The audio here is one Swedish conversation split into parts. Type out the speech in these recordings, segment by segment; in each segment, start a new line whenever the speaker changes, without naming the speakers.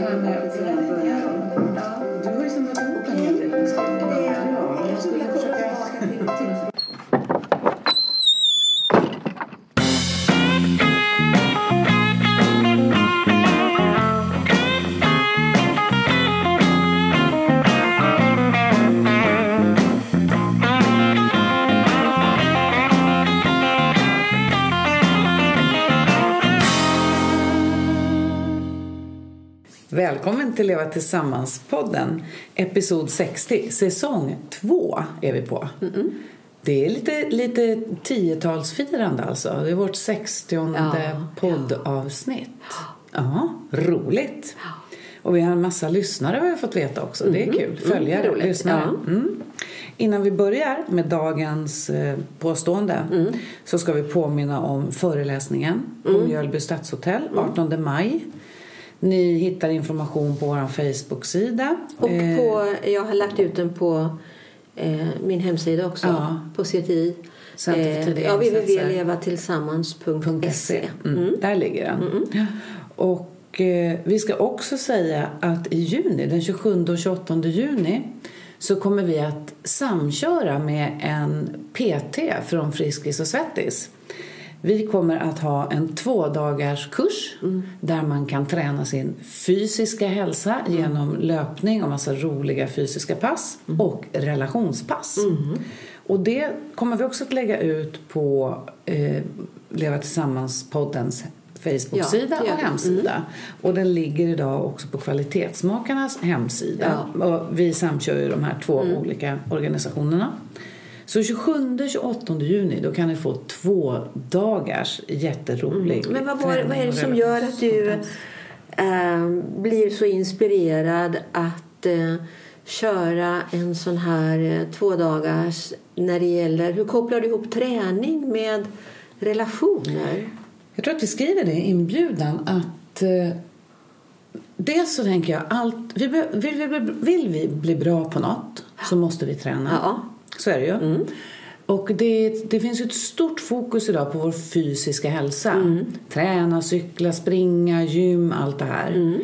här med att börja. Du har ju en beskrivningar. Ja, jag skulle försöka...
Leva Tillsammans-podden. Episod 60, säsong 2 är vi på. Det är lite, lite tiotalsfirande alltså. Det är vårt 60
Ja,
poddavsnitt. Ja, roligt. Och vi har en massa lyssnare har vi fått veta också. Det är kul. Följare,
roligt.
lyssnare.
Ja.
Mm. Innan vi börjar med dagens eh, påstående så ska vi påminna om föreläsningen på Mjölby stadshotell 18 maj. Ni hittar information på vår Facebook-sida.
Och
Eh,
på, jag har lagt ut den på eh, min hemsida också.
Ja.
På CTI.
Tidiga
ja, www.levatillsammans.se.
Mm. Där ligger den. Ja. Och eh, vi ska också säga att i juni, den 27 och 28 juni så kommer vi att samköra med en PT från Friskis och Svettis. Vi kommer att ha en tvådagars kurs där man kan träna sin fysiska hälsa genom löpning och massa roliga fysiska pass och relationspass. Och det kommer vi också att lägga ut på eh, Leva Tillsammans-poddens Facebook-sida
Ja,
och hemsida. Och den ligger idag också på Kvalitetsmakarnas hemsida. Och vi samkör ju de här två olika organisationerna. Så 27-28 juni då kan ni få två dagars jätterolig
Men vad, var, vad är det som gör att du eh, blir så inspirerad att eh, köra en sån här eh, två dagars när det gäller, hur kopplar du ihop träning med relationer?
Jag tror att vi skriver det i inbjudan att eh, dels så tänker jag allt, vi be, vill, vi, bli- vill vi bli bra på något så måste vi träna.
Ja.
Så är det ju. Och det, det finns ett stort fokus idag på vår fysiska hälsa. Träna, cykla, springa, gym, allt det här.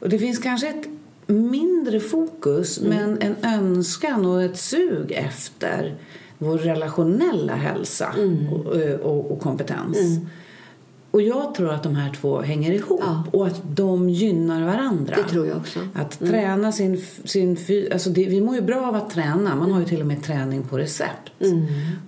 Och det finns kanske ett mindre fokus men en önskan och ett sug efter vår relationella hälsa och, och, och kompetens. Och jag tror att de här två hänger ihop
Ja.
och att de gynnar varandra.
Det tror jag också.
Att träna sin, sin alltså det, Vi mår ju bra av att träna. Man har ju till och med träning på recept.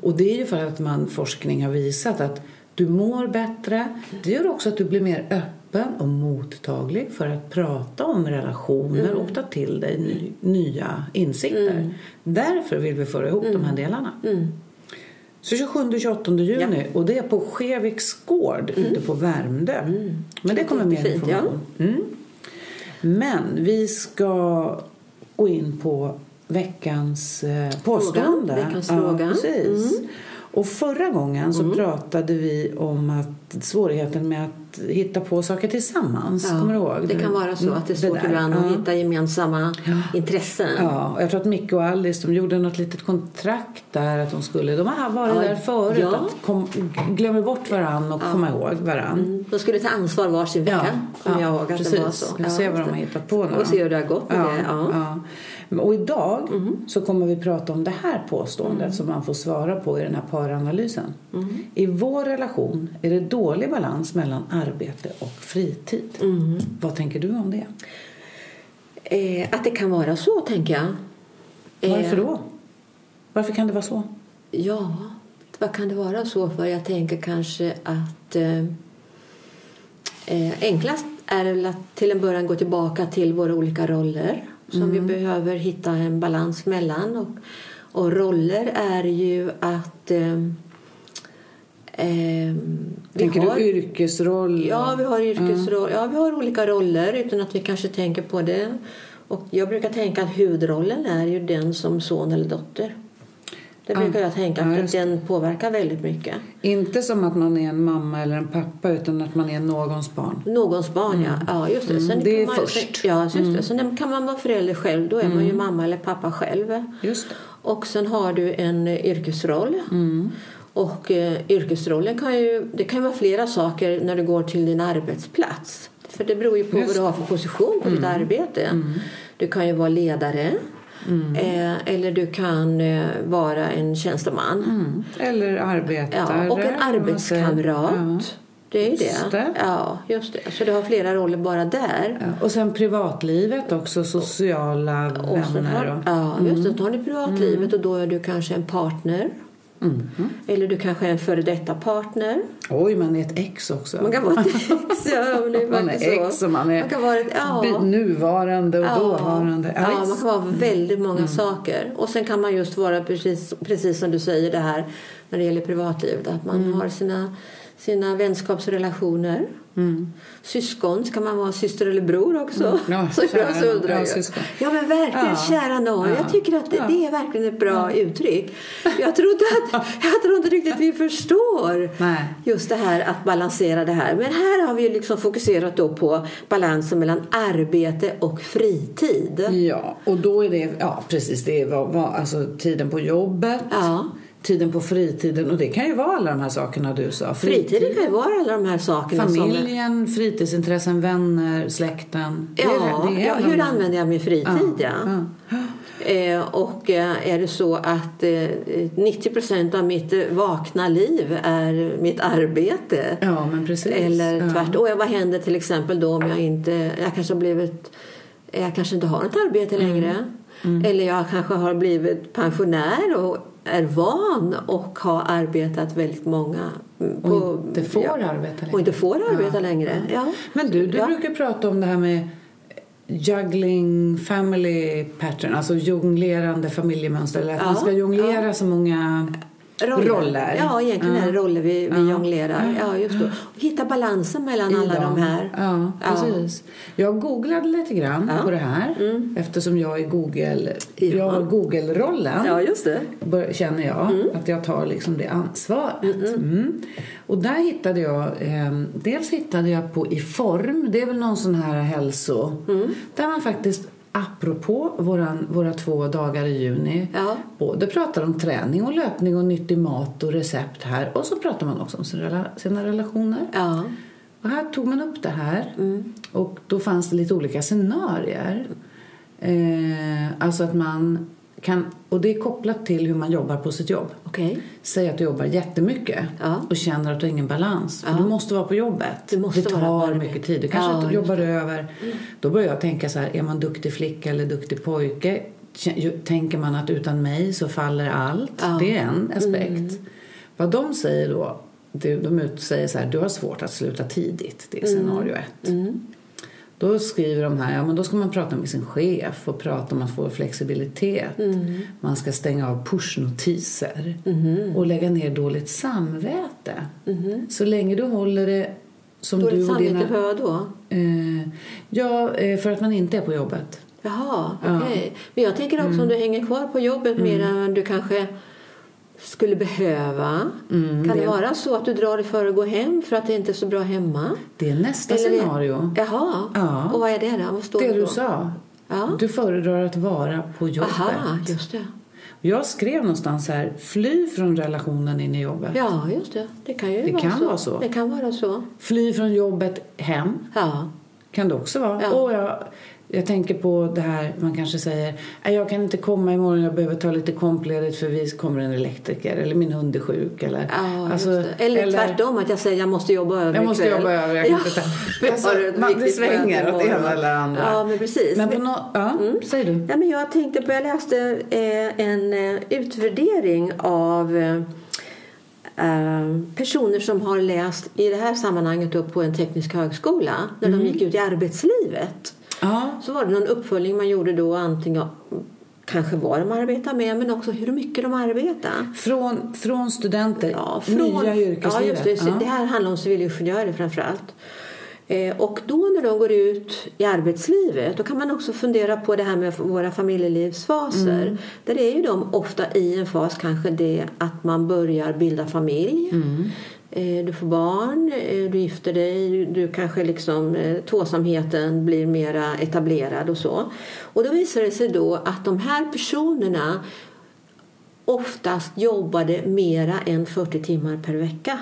Och det är ju för att man forskning har visat att du mår bättre. Det gör också att du blir mer öppen och mottaglig för att prata om relationer och ta till dig ny, nya insikter. Därför vill vi föra ihop de här delarna. Så 27-28 juni och det är på Skeviks gård ute på Värmdö. Men det kommer mer
Jättefint, ja.
information. Mm. Men vi ska gå in på veckans eh, påstående.
veckans
ja,
fråga. Mm.
Och förra gången så pratade vi om att svårigheten med att hitta på saker tillsammans. Kommer du ihåg?
Det kan vara så att det är
Mm,
svårt
där.
ibland att
Ja.
hitta gemensamma intressen.
Ja, och jag tror att Micke och Alice de gjorde något litet kontrakt där att de skulle, de har varit
Ja,
där förut,
ja.
att kom, glömmer bort varann och komma ihåg varann.
Mm. De skulle ta ansvar varsin vecka. Kommer jag ihåg att
precis.
det var så.
Ska se vad de har
det.
hittat på nu.
Och se hur det har gått med
ja,
det. Mm.
Och idag så kommer vi prata om det här påståendet som man får svara på i den här paranalysen.
Mm.
I vår relation är det dålig balans mellan arbete och fritid.
Mm.
Vad tänker du om det?
Eh, att det kan vara så, tänker jag.
Varför
Eh,
då? Varför kan det vara så?
Ja, vad kan det vara så för? Jag tänker kanske att eh, eh, enklast är väl att till en början gå tillbaka till våra olika roller som vi behöver hitta en balans mellan. Och, och roller är ju att eh, eh,
Tänker
har,
du yrkesroll?
Ja, vi har yrkesroll. Ja, vi har olika roller utan att vi kanske tänker på det. Och jag brukar tänka att huvudrollen är ju den som son eller dotter. Det brukar jag tänka
Ja, just
att den påverkar väldigt mycket.
Inte som att man är en mamma eller en pappa utan att man är någons barn.
Någons barn, ja. ja just det. Sen
Mm, det är
man,
först. Mm.
Ja, just det. Sen kan man vara förälder själv. Då är man ju mamma eller pappa själv.
Just det.
Och sen har du en eh, yrkesroll.
Mm.
Och eh, yrkesrollen kan ju, det kan vara flera saker när du går till din arbetsplats. För det beror ju på
Just
vad du har för position på ditt arbete. Du kan ju vara ledare. Eh, eller du kan eh, vara en tjänsteman.
Mm. Eller arbetare.
Ja, och en arbetskamrat. Det är ju det.
Det.
Ja, just det. Så du har flera roller bara där.
Ja. Och sen privatlivet också, sociala
Och sen
vänner.
har,
Och,
ja, just det. Då har du privatlivet och då är du kanske en partner. Eller du kanske är en före detta partner.
oj, man är ett ex också.
Man kan vara ett ex. Ja,
Man är
så.
ex och man är
Man kan vara ett, ja.
nuvarande och
Ja.
dåvarande.
Ja, man kan vara väldigt många saker. Och sen kan man just vara precis, precis som du säger det här när det gäller privatlivet. Att man har sina, sina vänskapsrelationer. Syskon kan man vara syster eller bror också.
Mm. Ja,
Så
kära
jag så undrar jag. Ja men verkligen,
Ja.
kära nån.
Ja.
Jag tycker att det, det är verkligen ett bra uttryck. Jag tror, inte att, jag tror inte riktigt vi förstår
Nej.
just det här att balansera det här. Men här har vi liksom fokuserat då på balansen mellan arbete och fritid.
Ja, och då är det, ja precis, det är vad, vad, alltså tiden på jobbet,
Ja.
Tiden på fritiden och det kan ju vara alla de här sakerna du sa.
Fritiden kan ju vara alla de här sakerna. Som,
Familjen, fritidsintressen, vänner, släkten. Det är
ja,
det- är
ja, hur använder jag min fritid? Ja.
Ja.
Eh, och eh, är det så att eh, 90 procent av mitt eh, vakna liv är mitt arbete?
Ja, men precis.
Eller
Ja.
tvärtom. Och vad händer till exempel då om jag inte... Jag kanske har blivit... Jag kanske inte har ett arbete
Mm.
längre. Eller jag kanske har blivit pensionär och är van och har arbetat väldigt många... mm,
Och inte får arbeta längre.
Och inte får arbeta
Ja,
längre. Ja.
Men du, du
Ja.
brukar prata om det här med juggling family pattern, alltså jonglerande familjemönster. Eller att
Ja,
man ska jonglera så många roller.
Ja, egentligen är det roller vi, vi
Ja.
jonglerar. Ja, just då. Och hitta balansen mellan
i
alla
dem.
de här.
Ja,
Ja.
precis. Jag googlade lite grann
Ja.
på det här eftersom jag är Google,
Ja.
jag har Google-rollen.
Ja, just det.
känner jag att jag tar liksom det ansvaret. Mm. Och där hittade jag, eh, dels hittade jag på I form, det är väl någon sån här hälso, där man faktiskt apropå våran, våra två dagar i juni
Ja.
både pratar om träning och löpning och nyttig mat och recept här och så pratar man också om sina, rela- sina relationer.
Ja.
Och här tog man upp det här och då fanns det lite olika scenarier. Eh, alltså att man kan, och det är kopplat till hur man jobbar på sitt jobb.
Okej.
Säg att du jobbar jättemycket
Ja.
och känner att du har ingen balans.
Ja.
du måste vara på jobbet.
Du måste
det tar mycket tid. Du kanske
Ja, just
jobbar över. Då börjar jag tänka så här, är man duktig flicka eller duktig pojke? Tänker man att utan mig så faller allt?
Ja.
Det är en aspekt. Vad de säger då, de säger så här, du har svårt att sluta tidigt. Det är scenario ett. Då skriver de här, ja men då ska man prata med sin chef och prata om att få flexibilitet. Man ska stänga av pushnotiser och lägga ner dåligt samvete. Så länge du håller det som
Dåligt
du och
samvete
dina...
för vad då?
Eh, ja, eh, för att man inte är på jobbet.
Jaha,
Ja.
okej. Men jag tänker också om du hänger kvar på jobbet mer än du kanske skulle behöva. kan det,
det-
vara så att du drar dig för att gå hem för att det inte är så bra hemma?
Det är nästa
Eller
scenario.
Jaha.
Ja.
Och vad är det då? Vad står
Det
det
du sa.
Ja.
Du föredrar att vara på jobbet.
Aha, just det.
Jag skrev någonstans här, fly från relationen in i jobbet.
Ja, just det. Det kan ju
Det
vara,
kan
så.
vara så.
Det kan vara så.
Fly från jobbet hem.
Ja.
Kan det också vara.
Ja.
Och jag, jag tänker på det här, man kanske säger "Nej, jag kan inte komma imorgon, jag behöver ta lite kompledigt för vi kommer en elektriker eller min hund är sjuk. Eller,
Ja,
Alltså,
det. Eller, tvärtom, att jag säger jag måste jobba över
Jag måste
ikväll.
jobba över, jag kan
ja.
inte Alltså, man, det svänger åt ena eller andra.
Ja, men precis.
Men på no... ja, säg du.
Ja, men jag tänkte på, jag läste eh, en eh, utvärdering av eh, eh, personer som har läst i det här sammanhanget då på en teknisk högskola när
Mm.
de gick ut i arbetslivet.
Ja,
Så var det någon uppföljning man gjorde då antingen kanske vad de arbetar med men också hur mycket de arbetar.
från, från studenter,
Ja, från,
nya yrkeslivet.
Ja, just det.
Ja.
Det här handlar om civilingenjörer framför allt. Eh, och då när de går ut i arbetslivet då kan man också fundera på det här med våra familjelivsfaser.
Mm.
Där är ju de ofta i en fas kanske det att man börjar bilda familj.
Mm.
Eh, Du får barn, eh, du gifter dig, du, kanske liksom eh, tvåsamheten blir mera etablerad och så. Och då visar det sig då att de här personerna oftast jobbade mera än 40 timmar per vecka.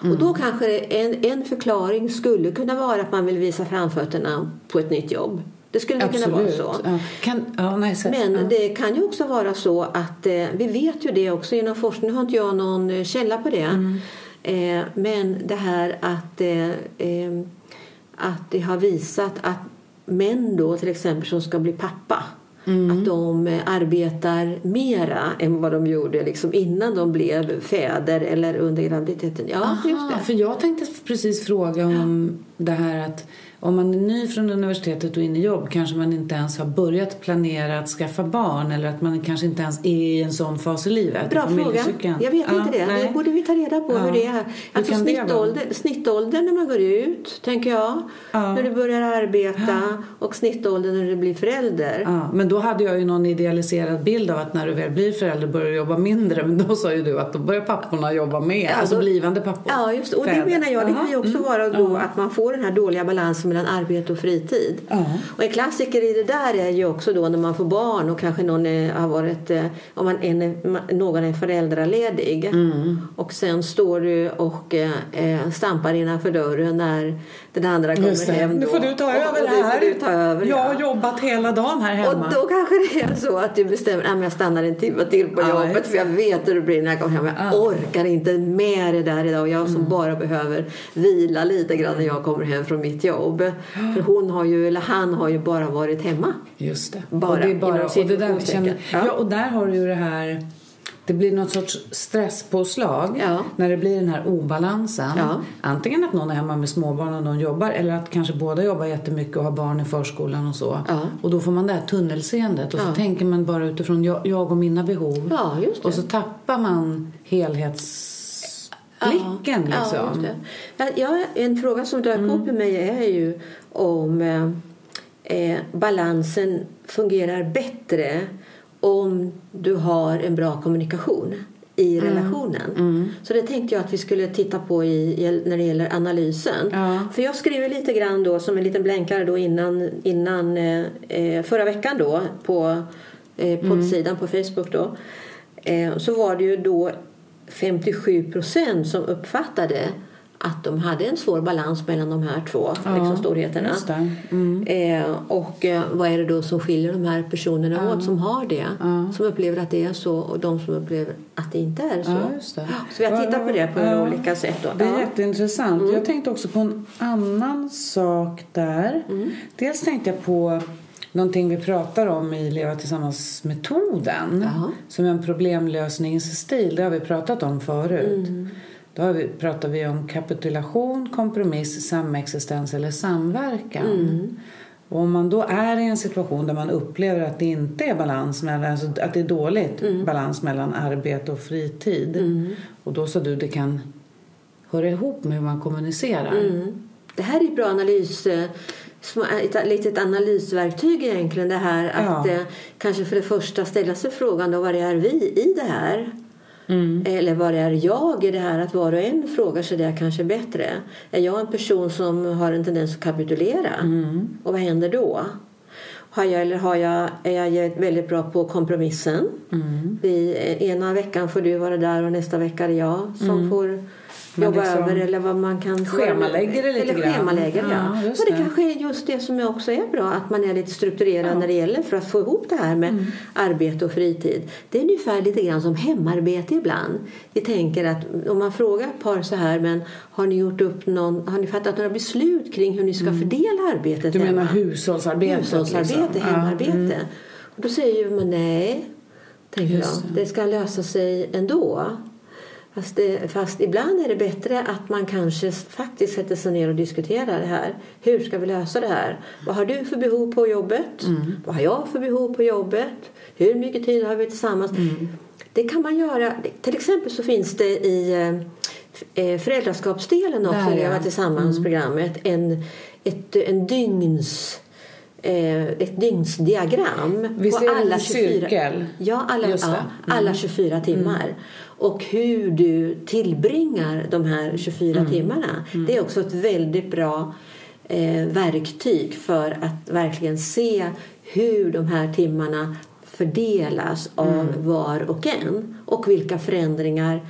Och då kanske en, en förklaring skulle kunna vara att man vill visa framfötterna på ett nytt jobb. Det skulle kunna vara så.
Ja. Kan, ja, nej, så,
Men
ja.
det kan ju också vara så att eh, vi vet ju det också genom forskning. Nu har inte jag någon källa på det.
Mm.
Eh, men det här att, eh, eh, att det har visat att män då till exempel som ska bli pappa
Mm.
att de arbetar mera än vad de gjorde liksom innan de blev fäder eller under graviditeten. Ja,
Aha, för jag tänkte precis fråga om det här att om man är ny från universitetet och in i jobb kanske man inte ens har börjat planera att skaffa barn eller att man kanske inte ens är i en sån fas i livet.
Bra fråga. Jag vet
Ja,
inte det.
nej.
Det borde vi ta reda på
Ja.
hur det är. Alltså
det vara?
snittålder, snittålder när man går ut, tänker jag.
Ja.
När du börjar arbeta och snittålder när du blir förälder.
Men då hade jag ju någon idealiserad bild av att när du väl blir förälder börjar du jobba mindre. Men då sa ju du att då börjar papporna jobba mer. alltså blivande pappor.
Ja, just det. Och det menar jag, det kan ju också
Mm.
vara då att man får den här dåliga balansen mellan arbete och fritid.
Ja.
Och en klassiker i det där är ju också då när man får barn och kanske någon är, har varit, eh, om man är- någon är föräldraledig
Mm.
och sen står du och eh, eh, stampar innanför dörren när den andra kommer hem.
Nu
då.
får du ta
och,
över
och
det
nu
här.
du ta över,
jag
ja.
har jobbat hela dagen här hemma.
Och då kanske det är så att du bestämmer att jag stannar en timme till på
Ja,
jobbet för jag vet hur det blir när jag kommer hem. Jag
Ja.
orkar inte med det där idag. Jag som
Mm.
bara behöver vila lite grann när jag kommer hem från mitt jobb. För hon har ju, eller han har ju bara varit hemma.
Just det.
Bara,
och det bara och det där känner,
Ja.
ja. och där har du ju det här det blir något sorts stresspåslag
Ja.
när det blir den här obalansen.
Ja.
Antingen att någon är hemma med småbarn och någon jobbar eller att kanske båda jobbar jättemycket och har barn i förskolan och så.
Ja.
Och då får man det här tunnelseendet och så tänker man bara utifrån jag, jag och mina behov.
Ja, just det.
Och så tappar man helhetsblicken
Ja,
liksom.
Ja, ja, en fråga som dök upp i mig är ju om eh, eh, balansen fungerar bättre om du har en bra kommunikation i relationen. Så det tänkte jag att vi skulle titta på i, i, när det gäller analysen.
Ja.
För jag skriver lite grann då som en liten blänkare då innan, innan eh, eh, förra veckan då på eh, poddsidan på Facebook då. Eh, så var det ju då 57 procent som uppfattade att de hade en svår balans mellan de här två liksom, storheterna.
Mm.
Eh, och eh, vad är det då som skiljer de här personerna åt som har det? Som upplever att det är så och de som upplever att det inte är så.
Ja.
Så vi har tittat på det på
Ja.
olika sätt. Då.
Det är
Ja. Mm.
jätteintressant. Jag tänkte också på en annan sak där.
Mm.
Dels tänkte jag på någonting vi pratar om i Leva tillsammans-metoden. Som är en problemlösningsstil. Det har vi pratat om förut.
Mm.
Då har vi, pratar vi om kapitulation, kompromiss, samexistens eller samverkan.
Mm.
Och om man då är i en situation där man upplever att det inte är balans mellan, alltså att det är dåligt
Mm.
balans mellan arbete och fritid. Och då sa du det kan höra ihop med hur man kommunicerar.
Mm. Det här är bra analys, eh, små- ett litet analysverktyg egentligen. Det här att
Ja.
eh, kanske för det första ställa sig frågan då vad är vi i det här?
Mm.
Eller vad är jag i det här? Att var och en frågar sig det kanske bättre. Är jag en person som har en tendens att kapitulera?
Mm.
Och vad händer då? Har jag, eller har jag, är jag väldigt bra på kompromissen?
Mm.
Vi, ena veckan får du vara där och nästa vecka är det jag som får
Mm. Men
jobba
liksom
över eller vad man kan
schemalägger det lite
eller
grann.
schemalägger, ja.
Ja,
och det,
det.
kanske är just det som också är bra att man är lite strukturerad när det gäller för att få ihop det här med
Mm.
arbete och fritid. Det är ungefär lite grann som hemarbete ibland. Vi tänker att om man frågar ett par så här men har ni gjort upp någon, har ni fattat några beslut kring hur ni ska fördela arbetet
Mm. Du menar
hemma?
hushållsarbetet?
Hushållsarbete,
liksom. Ja,
hemarbete.
mm.
Och då säger ju man nej, tänker
Just
jag. Det ska lösa sig ändå. Fast, det, fast ibland är det bättre att man kanske faktiskt sätter sig ner och diskuterar det här. Hur ska vi lösa det här? Vad har du för behov på jobbet?
Mm.
Vad har jag för behov på jobbet? Hur mycket tid har vi tillsammans?
Mm.
Det kan man göra. Till exempel så finns det i eh, eh, föräldraskapsdelen också i
ja.
Tillsammans-programmet en, ett, en dygns ett dygnsdiagram
Visst
på alla
en
24,
cirkel?
ja, alla, ja, alla 24 timmar. Och hur du tillbringar de här 24 timmarna. Det är också ett väldigt bra eh, verktyg för att verkligen se hur de här timmarna fördelas av var och en och vilka förändringar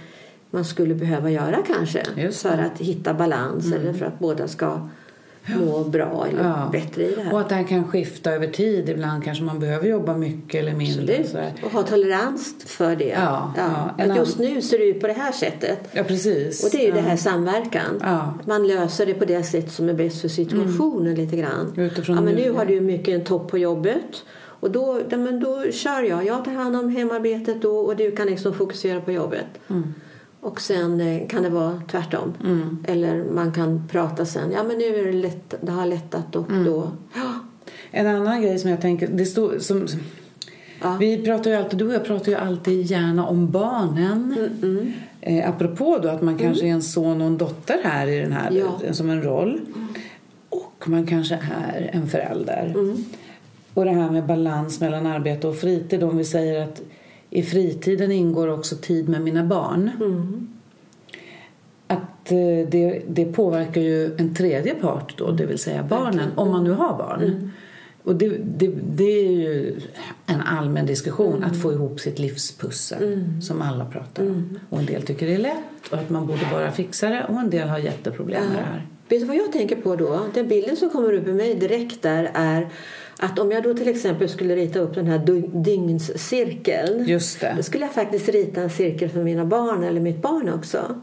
man skulle behöva göra kanske för att hitta balans eller för att båda ska må bra eller
Ja.
bättre i det här.
Och att det här kan skifta över tid. Ibland kanske man behöver jobba mycket eller mindre. Sådär.
Och ha tolerans för det.
Ja, ja. En
Att just nu ser det ut på det här sättet.
Ja, precis.
Och det är ju
ja.
det här samverkan.
Ja.
Man löser det på det sätt som är bäst för situationen lite grann.
Utifrån
ja, men nu har du mycket en topp på jobbet. Och då, ja, men då kör jag. Jag tar hand om hemarbetet då och du kan liksom fokusera på jobbet.
Mm.
Och sen eh, kan det vara tvärtom. Eller man kan prata sen. Ja men nu är det lätt, det har lättat och
Mm.
då... Ja,
En annan grej som jag tänker, det står som,
Ja.
vi pratar ju alltid, du och jag pratar ju alltid gärna om barnen.
Mm,
Eh, apropå då att man kanske är en son och en dotter här i den här,
Ja.
som en roll. Och man kanske är en förälder.
Mm.
Och det här med balans mellan arbete och fritid. Om vi säger att i fritiden ingår också tid med mina barn.
Mm.
Att eh, det, det påverkar ju en tredje part då, det vill säga barnen, om man nu har barn.
Mm.
Och det, det, det är ju en allmän diskussion
Mm.
att få ihop sitt livspussel som alla pratar om. Och en del tycker det är lätt och att man borde bara fixa det och en del har jätteproblem med det här.
Vet du vad jag tänker på då? Den bilden som kommer upp i mig direkt där är att om jag då till exempel skulle rita upp den här dy- dygnscirkeln.
Just det.
Då skulle jag faktiskt rita en cirkel för mina barn eller mitt barn också.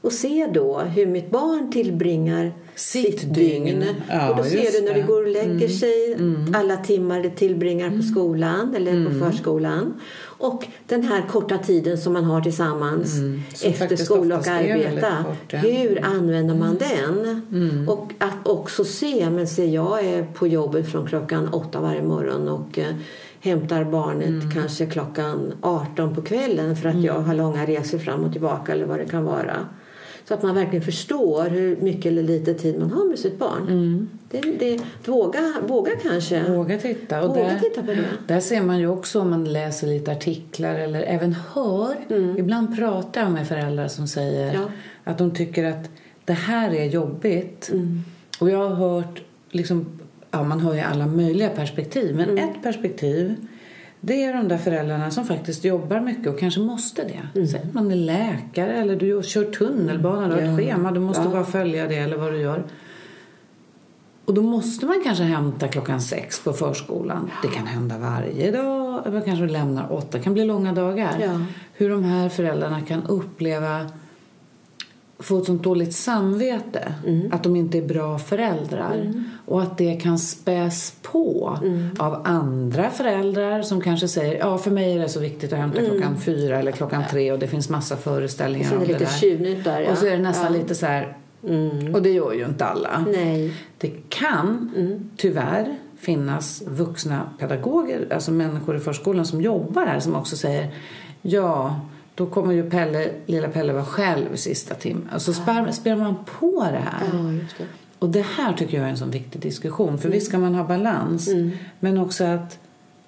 Och se då hur mitt barn tillbringar
Sitt
sitt,
dygn.
dygn.
Ja,
och då ser du när
det.
går och lägger sig, alla timmar det tillbringar på skolan eller på förskolan. Och den här korta tiden som man har tillsammans
Som
efter skola och arbeta.
kort, ja.
Hur använder man den? Och att också se, men se jag är på jobbet från klockan åtta varje morgon och eh, hämtar barnet kanske klockan 18 på kvällen för att jag har långa resor fram och tillbaka eller vad det kan vara. Så att man verkligen förstår hur mycket eller lite tid man har med sitt barn. Det, det, våga, våga kanske.
Våga titta. Och
Våga
där,
titta på det.
Där ser man ju också om man läser lite artiklar eller även hör. Ibland pratar jag med föräldrar som säger
Mm. Ja.
att de tycker att det här är jobbigt.
Mm.
Och jag har hört, liksom, ja man hör ju alla möjliga perspektiv. Men
Mm.
ett perspektiv det är de där föräldrarna som faktiskt jobbar mycket och kanske måste det.
Mm.
Säg att man är läkare eller du kör tunnelbana, du har ett schema, du måste
Ja.
bara följa det eller vad du gör. Och då måste man kanske hämta klockan sex på förskolan. Det kan hända varje dag. Eller kanske lämnar åtta. Det kan bli långa dagar.
Ja.
Hur de här föräldrarna kan uppleva få ett sånt dåligt samvete
Mm.
att de inte är bra föräldrar och att det kan späs på
Mm.
av andra föräldrar som kanske säger ja för mig är det så viktigt att hämta klockan fyra eller klockan tre och det finns massa föreställningar
Mm.
Om
det
det där.
där. Ja.
Och så är det nästan
ja. Mm.
lite så här och det gör ju inte alla.
Nej.
Det kan
Mm.
tyvärr finnas vuxna pedagoger, alltså människor i förskolan som jobbar här som också säger ja, då kommer ju Pelle, lilla Pelle vara själv sista timmen. Och så spär, spelar man på det här.
Ja, det.
Och det här tycker jag är en sån viktig diskussion. För visst ska man ha balans, men också att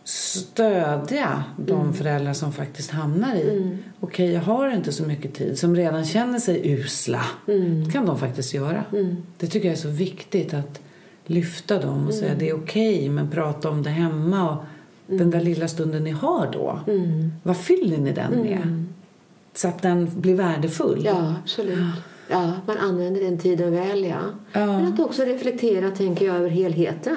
stödja de föräldrar som faktiskt hamnar i okej, jag har inte så mycket tid, som redan känner sig usla. Det kan de faktiskt göra. Det tycker jag är så viktigt att lyfta dem och säga det är okej, men prata om det hemma och den där lilla stunden ni har då. Vad fyller ni den med? Så att den blir värdefull.
Ja, absolut. Ja, man använder den tiden väl, ja.
Ja.
Men att också reflektera, tänker jag, över helheten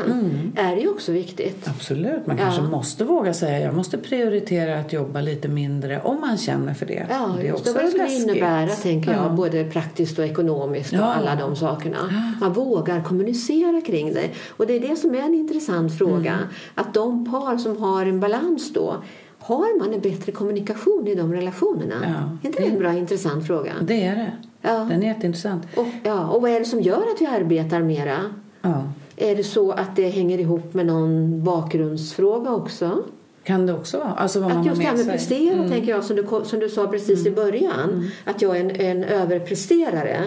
är ju också viktigt.
Absolut. Man
Ja.
kanske måste våga säga jag måste prioritera att jobba lite mindre om man känner för det.
Ja,
det är
just det. Vad det skulle
läskigt.
innebära, tänker jag,
Ja.
både praktiskt och ekonomiskt och
Ja.
alla de sakerna. Man vågar kommunicera kring det. Och det är det som är en intressant fråga.
Mm.
Att de par som har en balans då, har man en bättre kommunikation i de relationerna?
Ja.
Är inte det en bra intressant fråga?
Det är det.
Ja.
Den är jätteintressant.
Och, ja, och vad är det som gör att vi arbetar mera?
Ja.
Är det så att det hänger ihop med någon bakgrundsfråga också?
Kan det också vara. Alltså vad
Att just det här med
sig.
prestera, tänker jag, som du, som du sa precis i början. Att jag är en, en överpresterare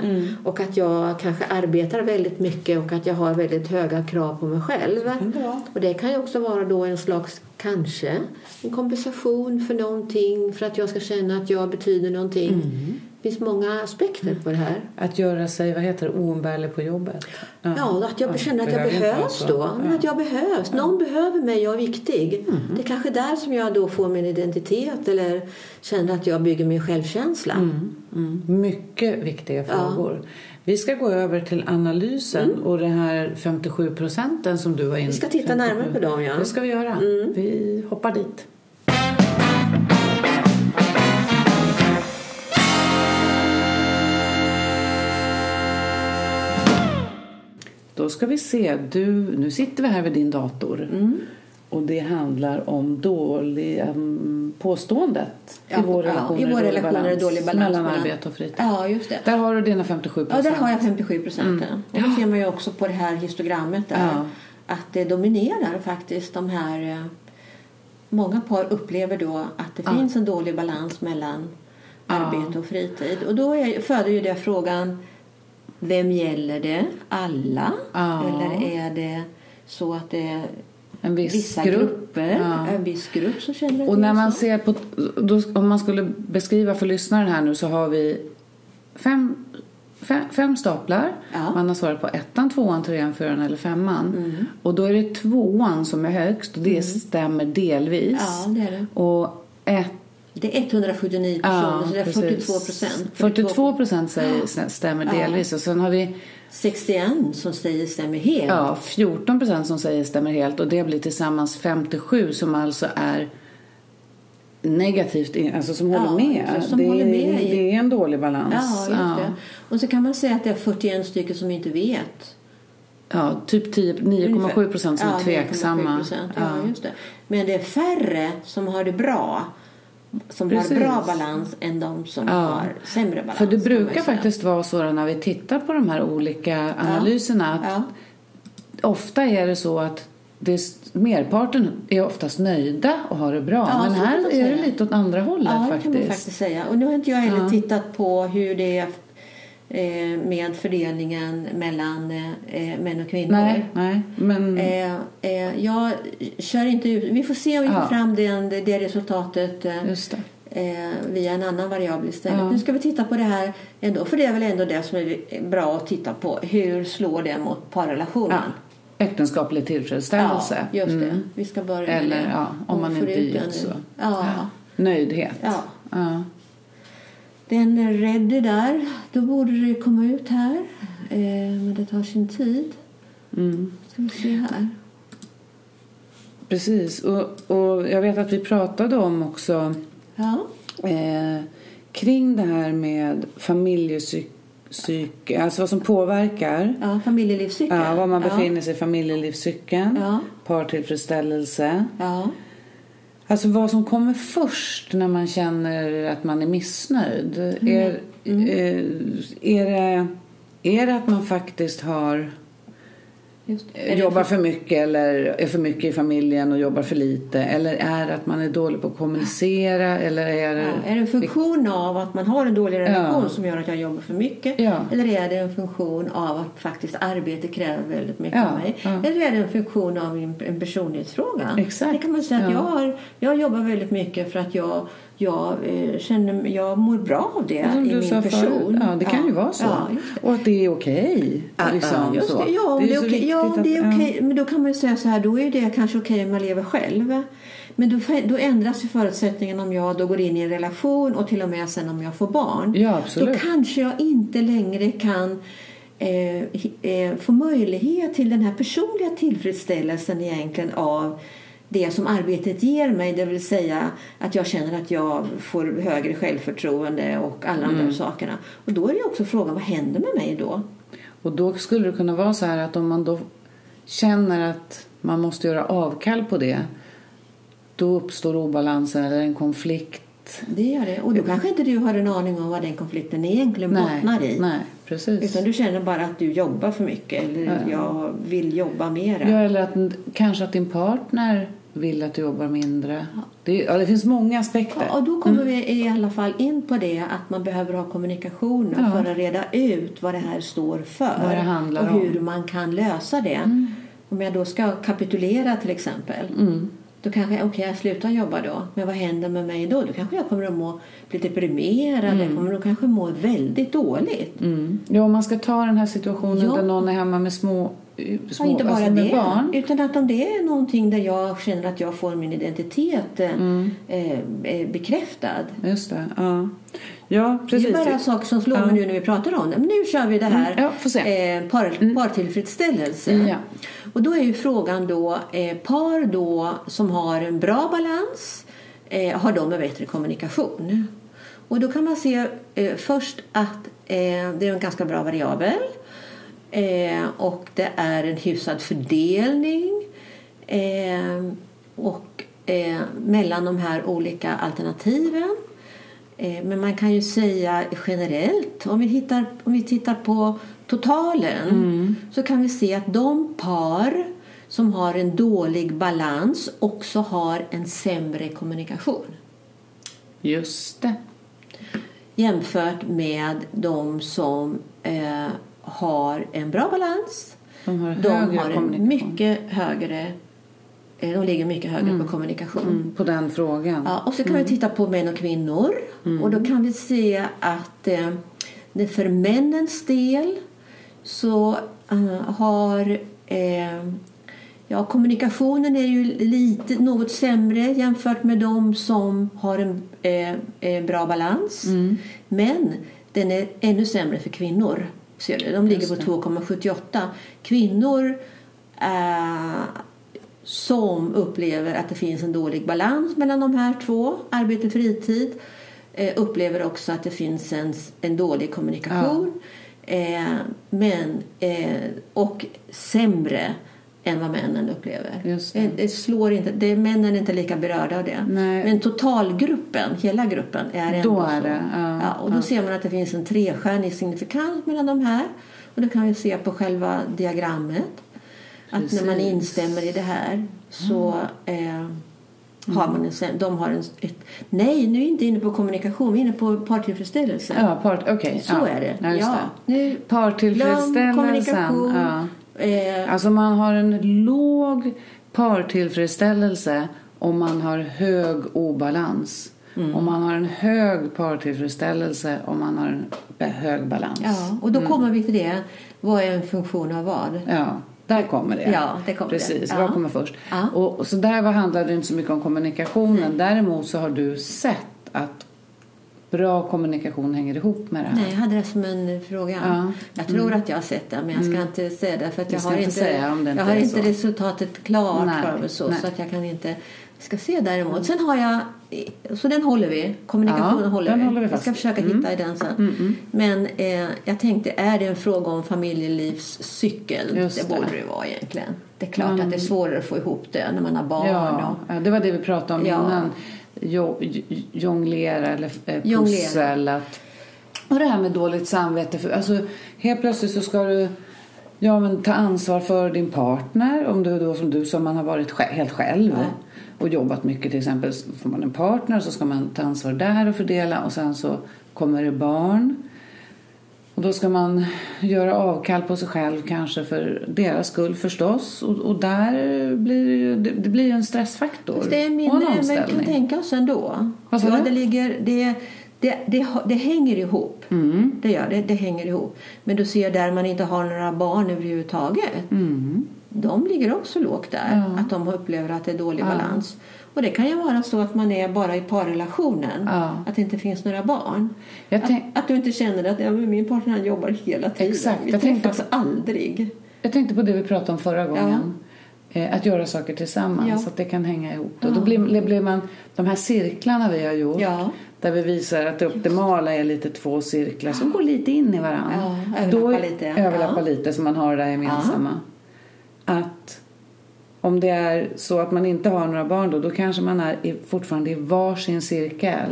och att jag kanske arbetar väldigt mycket och att jag har väldigt höga krav på mig själv.
vara.
Och det kan ju också vara då en slags, kanske, en kompensation för någonting för att jag ska känna att jag betyder någonting. Finns många aspekter på det här.
Att göra sig, vad heter det, oumbärlig på jobbet.
Ja, att jag känner att jag
behöver
behövs då.
Ja.
att jag behövs. Någon behöver mig, jag är viktig. Det är kanske där som jag då får min identitet eller känner att jag bygger min självkänsla.
Mm. Mycket viktiga frågor. Vi ska gå över till analysen och det här 57 procenten som du var inne
Mm. Vi ska titta närmare på dem, ja. Mm.
Det ska vi göra. Vi hoppar dit. Då ska vi se. Du, nu sitter vi här vid din dator.
Mm.
Och det handlar om dålig um, påståendet
Ja,
i vår
ja,
relation
i vår relation är det dålig balans
mellan arbete och fritid.
Ja, just det.
Där har du dina 57%
Ja, där har jag 57 procent. Och det ser man ju också på det här histogrammet där.
Ja.
Att det dominerar faktiskt de här... eh, Många par upplever då att det finns en dålig balans mellan arbete och fritid. Och då är, föder ju det frågan Vem gäller det? Alla?
Ja.
Eller är det så att det är
En viss
vissa
grupp.
grupper,
Ja.
en viss grupp som känner
Och när
är
man
så?
ser på, då, om man skulle beskriva för lyssnaren här nu så har vi fem, fem, fem staplar.
Ja.
Man har svarat på ettan, tvåan, trean, fyran eller femman.
Mm.
Och då är det tvåan som är högst och det stämmer delvis.
Ja, det är det.
Och ett,
Det är 179 personer, så det är 42 procent.
42 procent säger stämmer delvis. Och sen har vi
61 som säger stämmer helt.
ja, 14 procent som säger stämmer helt. Och det blir tillsammans 57 som alltså är negativt, alltså som
Ja,
håller med.
som
det,
håller med
är, det är en dålig balans.
Ja, just det. Och så kan man säga att det är 41 stycken som inte vet.
Ja, typ 10 9,7 procent som
Ja,
är tveksamma.
9,7%. Ja, just det. Men det är färre som har det bra. Som
Precis.
har bra balans än de som
Ja.
har sämre balans.
För det brukar faktiskt vara så när vi tittar på de här olika analyserna att
Ja.
ofta är det så att det merparten är oftast nöjda och har det bra.
Ja,
Men här är det lite åt andra hållet
Ja, det
faktiskt.
kan man faktiskt säga. Och nu har inte jag heller
Ja.
tittat på hur det är med fördelningen mellan eh, män och kvinnor.
Nej, nej. Men
Eh, eh, jag kör inte ut. Vi får se om vi
Ja.
får fram den, det resultatet eh,
det.
eh, via en annan variabel istället.
Ja.
Nu ska vi titta på det här ändå, för det är väl ändå det som är bra att titta på. Hur slår det mot parrelationen?
Ja. Äktenskaplig tillfredsställelse.
Ja, just det.
Mm.
Vi ska börja med
Eller
det.
ja, om man inte gift så.
Ja.
Nöjdhet.
ja. Den ready där. Då borde det komma ut här. Eh, men det tar sin tid.
Mm.
Ska vi se här.
Precis. Och, och jag vet att vi pratade om också
Ja.
eh, kring det här med familjepsyke, alltså vad som påverkar
Ja, familjelivscykeln.
ja, var man befinner sig i familjelivscykeln,
Ja.
partillfredsställelse.
Ja.
Alltså vad som kommer först när man känner att man är missnöjd.
Mm.
Är, eh, är, det, är det att man faktiskt har
Just,
eh,
är det
jobbar för mycket eller är för mycket i familjen och jobbar för lite? Eller är det att man är dålig på att kommunicera? Eller är det...
Ja, är det en funktion av att man har en dålig relation
Ja.
som gör att jag jobbar för mycket?
Ja.
Eller är det en funktion av att faktiskt arbete kräver väldigt mycket av mig? Eller är det en funktion av en, personlighetsfråga?
Exakt,
Det kan man säga att
ja.
jag, har, jag jobbar väldigt mycket för att jag, jag, eh, känner, jag mår bra av det
Som
i
du
min
sa
person.
förut, ja, det kan ju vara så.
Ja, det.
och att det är okej. liksom,
just
så.
det. Ja, om
är
det är okej. Ja,
viktigt
om det är okej. Men då kan man ju säga så här, då är det kanske okej om man lever själv. Men då, då ändras ju förutsättningen om jag då går in i en relation och till och med sen om jag får barn.
Ja, absolut.
Då kanske jag inte längre kan eh, eh, få möjlighet till den här personliga tillfredsställelsen egentligen av det som arbetet ger mig, det vill säga att jag känner att jag får högre självförtroende och alla de
Mm.
där sakerna. Och då är det också frågan, vad händer med mig då?
Och då skulle det kunna vara så här att om man då känner att man måste göra avkall på det då uppstår obalansen eller en konflikt.
Det gör det. Och då kanske inte du har en aning om vad den konflikten egentligen
Nej,
bottnar i.
nej precis.
Utan du känner bara att du jobbar för mycket eller
Ja.
jag vill jobba mera.
Ja, eller att kanske att din partner vill att du jobbar mindre. Det, ja, det finns många aspekter.
Ja, och då kommer vi i alla fall in på det att man behöver ha kommunikation
Ja.
för att reda ut vad det här står för. Och hur
om.
man kan lösa det. Om jag då ska kapitulera till exempel.
Mm.
Då kanske okej, jag slutar jobba då. Men vad händer med mig då? Då kanske jag kommer att må, bli deprimerad.
Mm.
Jag kommer att kanske må väldigt dåligt.
Ja, om man ska ta den här situationen
Ja.
där någon är hemma med små, eh,
Ja,
små
inte bara
alltså
det,
barn.
utan att om det är någonting där jag känner att jag får min identitet eh,
Mm.
eh, eh, bekräftad.
Just det, ja. Ja,
Det
precis.
är bara saker som slår
Ja.
mig nu när vi pratar om det. Men nu kör vi det här.
Mm, ja. Mm.
Eh, par, partillfredsställelse.
Ja.
Och då är ju frågan då, eh, par då som har en bra balans, eh, har de en bättre kommunikation? Och då kan man se eh, först att det är en ganska bra variabel. Eh, och det är en hyfsad fördelning. Eh, och eh, mellan de här olika alternativen. Eh, Men man kan ju säga generellt, om vi, hittar, om vi tittar på totalen så kan vi se att de par som har en dålig balans också har en sämre kommunikation
Just det.
jämfört med de som eh, har en bra balans.
De har
De har en mycket högre eh, de ligger mycket högre på kommunikation.
Mm, på den frågan.
Ja, och så kan vi titta på män och kvinnor. Och då kan vi se att eh, för männens del så eh, har eh, ja, kommunikationen är ju lite något sämre jämfört med de som har en eh, eh, bra balans. Men den är ännu sämre för kvinnor. Ser du? De ligger på 2,78. Kvinnor eh, som upplever att det finns en dålig balans mellan de här två, arbete och fritid, eh, upplever också att det finns en, en dålig kommunikation eh, men, eh, och sämre än vad männen upplever.
Det.
det. Det slår inte, det, männen är inte lika berörda av det.
Nej.
Men totalgruppen, hela gruppen, är ändå
Då är
så.
det, ja,
och då
ja.
ser man att det finns en trestjärnig signifikans mellan de här. Och det kan vi se på själva diagrammet. Att när man
Precis.
instämmer i det här så eh, har man en, de har en, ett, nej, nu är vi inte inne på kommunikation, vi är inne på partillfredsställelse.
Ja, part, okej.
Så
ja.
är det.
Ja,
Ja.
det.
Nu,
Partillfredsställelsen.
kommunikation.
Ja.
Eh,
Alltså man har en låg partillfredsställelse om man har hög obalans.
Mm.
Och man har en hög partillfredsställelse om man har en hög balans.
ja, och då kommer vi till det. Vad är en funktion av vad?
Ja, där kommer det.
Ja, det kommer
Precis,
det. Ja.
vad kommer först?
Ja.
Och, så där handlade det inte så mycket om kommunikationen. Däremot så har du sett att bra kommunikation hänger ihop med det här.
Nej, jag hade det som en fråga.
Ja.
Jag tror att jag har sett det, men jag ska inte säga det. För att jag har
inte säga om det inte
jag har inte resultatet klart
Nej,
för mig så,
nej.
så att jag kan inte... ska se däremot. Sen har jag... Så den håller vi. Kommunikationen
Ja,
håller vi.
håller vi
jag ska försöka
Mm.
hitta i den sen. Men eh, jag tänkte, är det en fråga om familjelivscykel?
Just
det borde det vara egentligen. Det är klart
Mm.
att det är svårare att få ihop det när man har barn.
Ja,
Och,
det var det vi pratade om
Ja.
innan. Jo, jonglera eller eh, pussel. Att, och det här med dåligt samvete. För, alltså, helt plötsligt så ska du ja, men, ta ansvar för din partner. Om du då som du som man har varit sj- helt själv
Ja.
och jobbat mycket till exempel. Får man en partner så ska man ta ansvar där och fördela och sen så kommer det barn. Och då ska man göra avkall på sig själv kanske för deras skull förstås. Och, och där blir det ju det, det blir ju en stressfaktor.
Fast det är mindre än vi kan tänka oss ändå.
Vad sa
ja,
du?
det, ligger, det, det, det, det hänger ihop.
Mm.
Det gör det. Det hänger ihop. Men du ser där man inte har några barn överhuvudtaget.
Mm.
De ligger också lågt där.
Ja.
Att de upplever att det är dålig
Ja.
balans. Och det kan ju vara så att man är bara i parrelationen.
Ja.
Att det inte finns några barn. Att, att du inte känner att ja, min partner han jobbar hela tiden.
Exakt.
Vi
Jag tänkte
träffas aldrig.
Jag tänkte på det vi pratade om förra gången. Eh, Att göra saker tillsammans,
Ja.
så att det kan hänga ihop. Och då blir, blir man, de här cirklarna vi har gjort,
Ja.
där vi visar att det optimala är lite två cirklar som går lite in i varandra.
Ja, överlappar lite.
Överlappar
Ja.
lite, så man har det där gemensamma. Att om det är så att man inte har några barn då, då kanske man är fortfarande i varsin cirkel.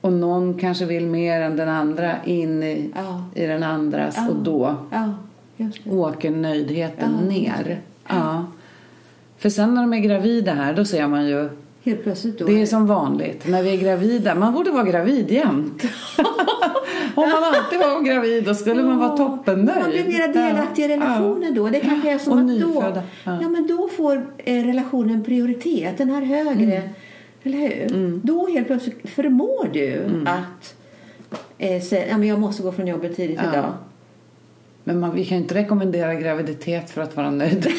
Och någon kanske vill mer än den andra in i,
Ja.
i den andras
Ja.
och då
Ja,
åker nöjdheten
Ja.
ner. Ja. För sen när de är gravida här, då ser man ju
Helt plötsligt då.
Det är som vanligt när vi är gravida. Man borde vara gravid jämt. Om man alltid var gravid då skulle man vara toppennöjd.
Man blir mer delaktig i relationen då. Det kanske är som
Och
att
nyfödda.
då,
Ja.
ja. men då får eh, relationen prioritet. Den har högre.
Mm.
Eller hur? Då helt plötsligt förmår du
Mm.
att eh, säga ja, men jag måste gå från jobbet tidigt
Ja.
idag.
Men man, vi kan ju inte rekommendera graviditet för att vara nöjd.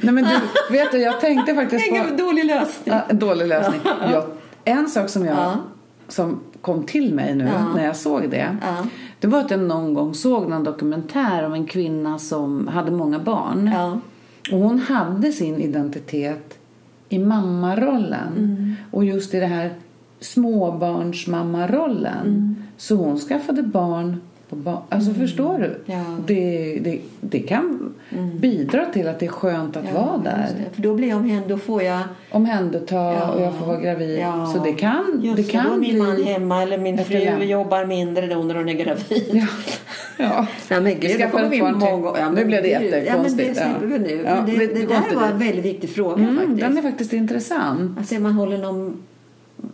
Nej men du, vet du, jag tänkte faktiskt på...
Dålig lösning.
Ja, en dålig lösning. Jag, en sak som, jag,
Ja.
som kom till mig nu
Ja.
när jag såg det.
Ja.
Det var att jag någon gång såg någon dokumentär om en kvinna som hade många barn.
Ja.
Och hon hade sin identitet i mammarollen.
Mm.
Och just i det här småbarnsmammarollen.
Mm.
Så hon skaffade barn på barn. Alltså förstår du?
Ja.
Det, det, det kan bidra till att det är skönt att vara
just
där.
För då blir jag omhänd, då får jag...
Omhänderta
Ja.
och jag får vara gravid.
Ja.
Så det kan,
Just
det kan
då är min man hemma eller min fru
dilemma.
jobbar mindre då när hon är gravid.
Ja. ja.
Nej, men gud, då vi många- ja,
Nu
men
blev det jättekonstigt.
Ja, men det slipper vi nu.
Ja,
Men det,
det-
det, där var en väldigt viktig fråga
Mm,
faktiskt.
den är faktiskt intressant.
Alltså man håller någon...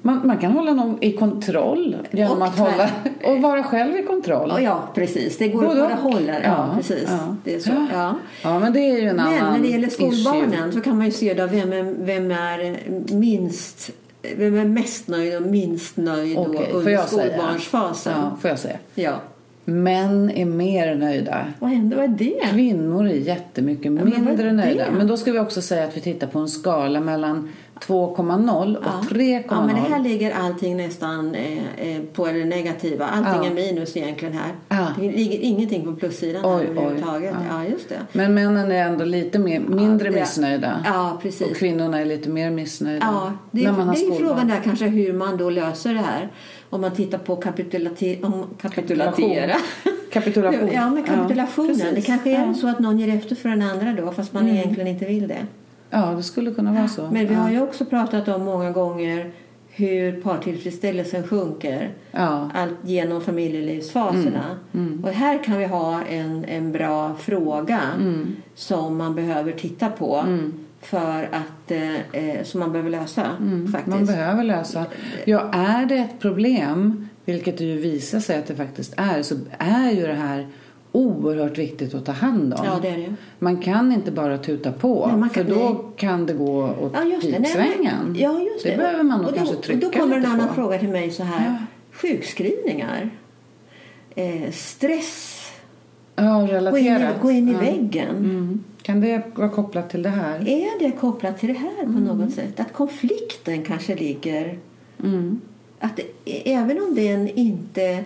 Man, man kan hålla någon i kontroll genom
Och
att hålla och vara själv i kontroll.
Ja, ja precis. Det går
Både
att
och.
hålla. Ja,
Ja,
precis.
ja.
Det är så.
Ja.
Ja.
Ja, men det är ju en
Men
annan
när det gäller
issue.
skolbarnen så kan man ju se då vem är, vem är minst vem är mest nöjd och minst nöjd
får
under skolbarnsfasen.
Ja, får jag säga.
Ja.
Män är mer nöjda.
Vad händer? Vad är det?
Kvinnor är jättemycket
men vad är
mindre nöjda. Men då ska vi också säga att vi tittar på en skala mellan 2,0 och 3,0.
Ja, men det här ligger allting nästan eh, eh, på det negativa. Allting
Ja.
är minus egentligen här.
Ja.
Det ligger ingenting på plussidan
Oj,
här
oj.
överhuvudtaget.
Ja.
Ja. just det.
Men männen är ändå lite mer, mindre
Ja, det-
missnöjda.
Ja, precis.
Och kvinnorna är lite mer missnöjda.
Ja, det,
har
det är frågan där kanske hur man då löser det här. Om man tittar på kapitulati- om kapitulatera.
Kapitulation.
Ja, med kapitulationen.
Ja,
det kanske är
Ja.
så att någon ger efter för den andra då fast man egentligen inte vill det.
Ja, det skulle kunna vara så.
Men vi har ju också pratat om många gånger hur partillfredsställelsen sjunker
Ja.
allt genom familjelivsfaserna.
Mm,
Och här kan vi ha en, en bra fråga
Mm.
som man behöver titta på för att, eh, eh, som man behöver lösa faktiskt.
Mm, Man behöver lösa. Ja, är det ett problem, vilket det ju visar sig att det faktiskt är, så är ju det här oerhört viktigt att ta hand om.
Ja, det det.
Man kan inte bara tuta på,
Nej, kan-
för då
nej.
kan det gå åt
Ja, just det. Nej,
pipsvängen.
men- Ja, just det.
det behöver man nog
och då,
kanske
och
trycka
Då kommer en annan
på.
fråga till mig så här. Sjukskrivningar. Eh, stress.
Ja,
Gå in, i,
relaterat.
gå in i
ja.
väggen.
Mm. Kan det vara kopplat till det här?
Är det kopplat till det här på
Mm.
något sätt? Att konflikten kanske ligger...
Mm.
Att även om den inte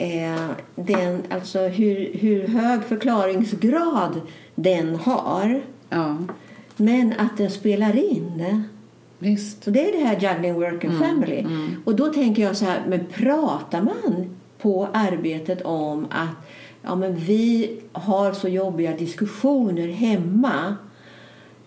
är den, alltså hur, hur hög förklaringsgrad den har
Ja,
men att den spelar in.
visst.
Så det är det här juggling work
Mm,
and family. Och då tänker jag så här, men pratar man på arbetet om att ja, men vi har så jobbiga diskussioner hemma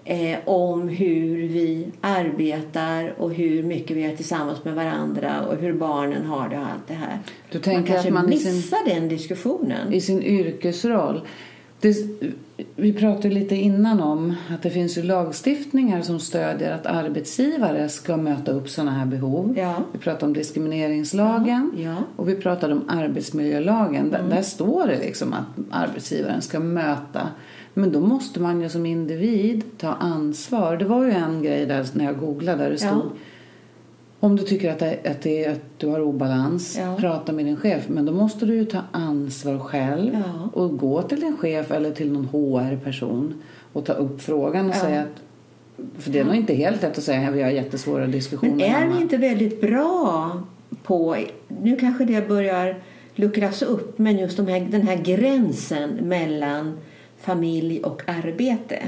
eh, om hur vi arbetar och hur mycket vi är tillsammans med varandra och hur barnen har det och allt det här.
Du
man
tänker
kanske
att man i sin-
missar den diskussionen.
i sin yrkesroll. Det, vi pratade lite innan om att det finns ju lagstiftningar som stödjer att arbetsgivare ska möta upp sådana här behov.
Ja.
Vi pratade om diskrimineringslagen
Ja, ja.
och vi pratade om arbetsmiljölagen. Där, där står det liksom att arbetsgivaren ska möta. Men då måste man ju som individ ta ansvar. Det var ju en grej där när jag googlade där det
Ja.
stod om du tycker att, det, att, det, att du har obalans,
Ja.
prata med din chef. Men då måste du ju ta ansvar själv
Ja.
och gå till din chef eller till någon HR-person och ta upp frågan och
Ja.
säga att för det är nog inte helt lätt att säga att vi har jättesvåra diskussioner
Men är vi inte väldigt bra på, nu kanske det börjar luckras upp, men just de här, den här gränsen mellan familj och arbete.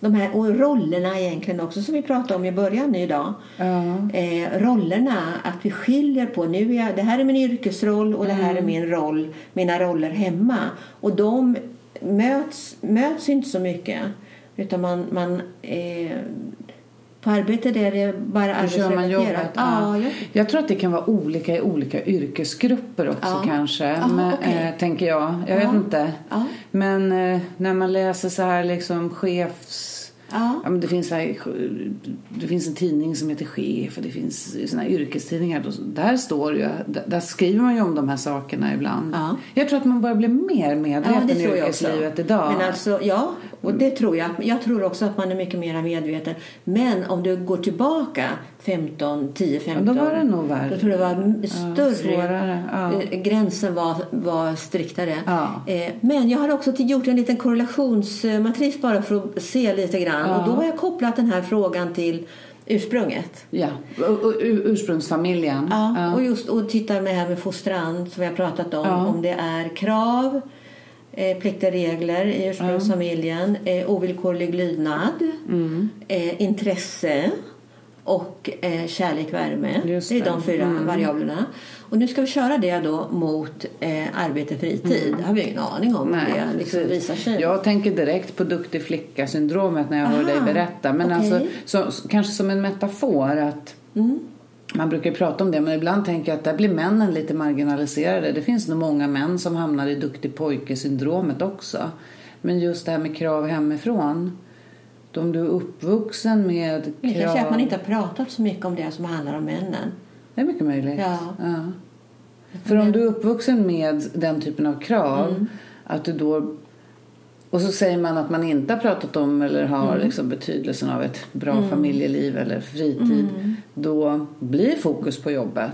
De här och rollerna egentligen också som vi pratade om i början idag.
Ja.
Eh, rollerna, att vi skiljer på, nu är jag, det här är min yrkesroll och det här är min roll, mina roller hemma. Och de möts, möts inte så mycket. Utan man, man eh, på arbetet är det bara arbetsrelaterat. Ja,
Ja.
ja.
Jag tror att det kan vara olika i olika yrkesgrupper också
Ja.
kanske.
Jaha,
Men, eh, tänker jag. Jag
Ja.
vet inte.
Ja.
Men eh, när man läser så här liksom chefs
Ja.
men det, finns här, det finns en tidning som heter Chef och det finns såna yrkestidningar. Där, står ju, där, skriver man ju om de här sakerna ibland.
Ja.
Jag tror att man börjar bli mer
Ja,
medveten
det
i yrkeslivet idag.
Men alltså, ja, och det tror jag. Jag tror också att man är mycket mer medveten. Men om du går tillbaka 15, 10, 15.
Ja, då var det nog värre.
Då tror jag det var större.
svårare, ja.
eh, Gränsen var, var striktare.
Ja.
Eh, Men jag har också gjort en liten korrelationsmatris bara för att se lite grann.
Ja.
Och då har jag kopplat den här frågan till ursprunget.
Ja, ursprungsfamiljen.
Ja, och just och titta med här med fostran som vi har pratat om.
Ja.
Om det är krav, eh, plikter, regler i ursprungsfamiljen, eh, ovillkorlig lydnad,
Mm.
eh, intresse och eh, kärlek, värme.
Just
det är de fyra
Mm.
variablerna. Och nu ska vi köra det då mot eh, arbete, fritid. Det har vi ingen aning om
Nej,
det liksom visar sig.
Jag tänker direkt på duktig flicka-syndromet när jag hör
Aha,
dig berätta. Men
okej.
alltså, så, så- kanske som en metafor att
Mm.
Man brukar prata om det men ibland tänker jag att där blir männen lite marginaliserade. Det finns nog många män som hamnar i duktig pojke-syndromet också. Men just det här med krav hemifrån. Om du är uppvuxen med krav.
Det kanske att man inte har pratat så mycket om det som handlar om männen.
Det är mycket möjligt.
Ja.
För om du är uppvuxen med den typen av krav,
Mm.
att du då... Och så säger man att man inte har pratat om eller har
Mm.
liksom betydelsen av ett bra familjeliv eller fritid.
Mm.
Då blir fokus på jobbet.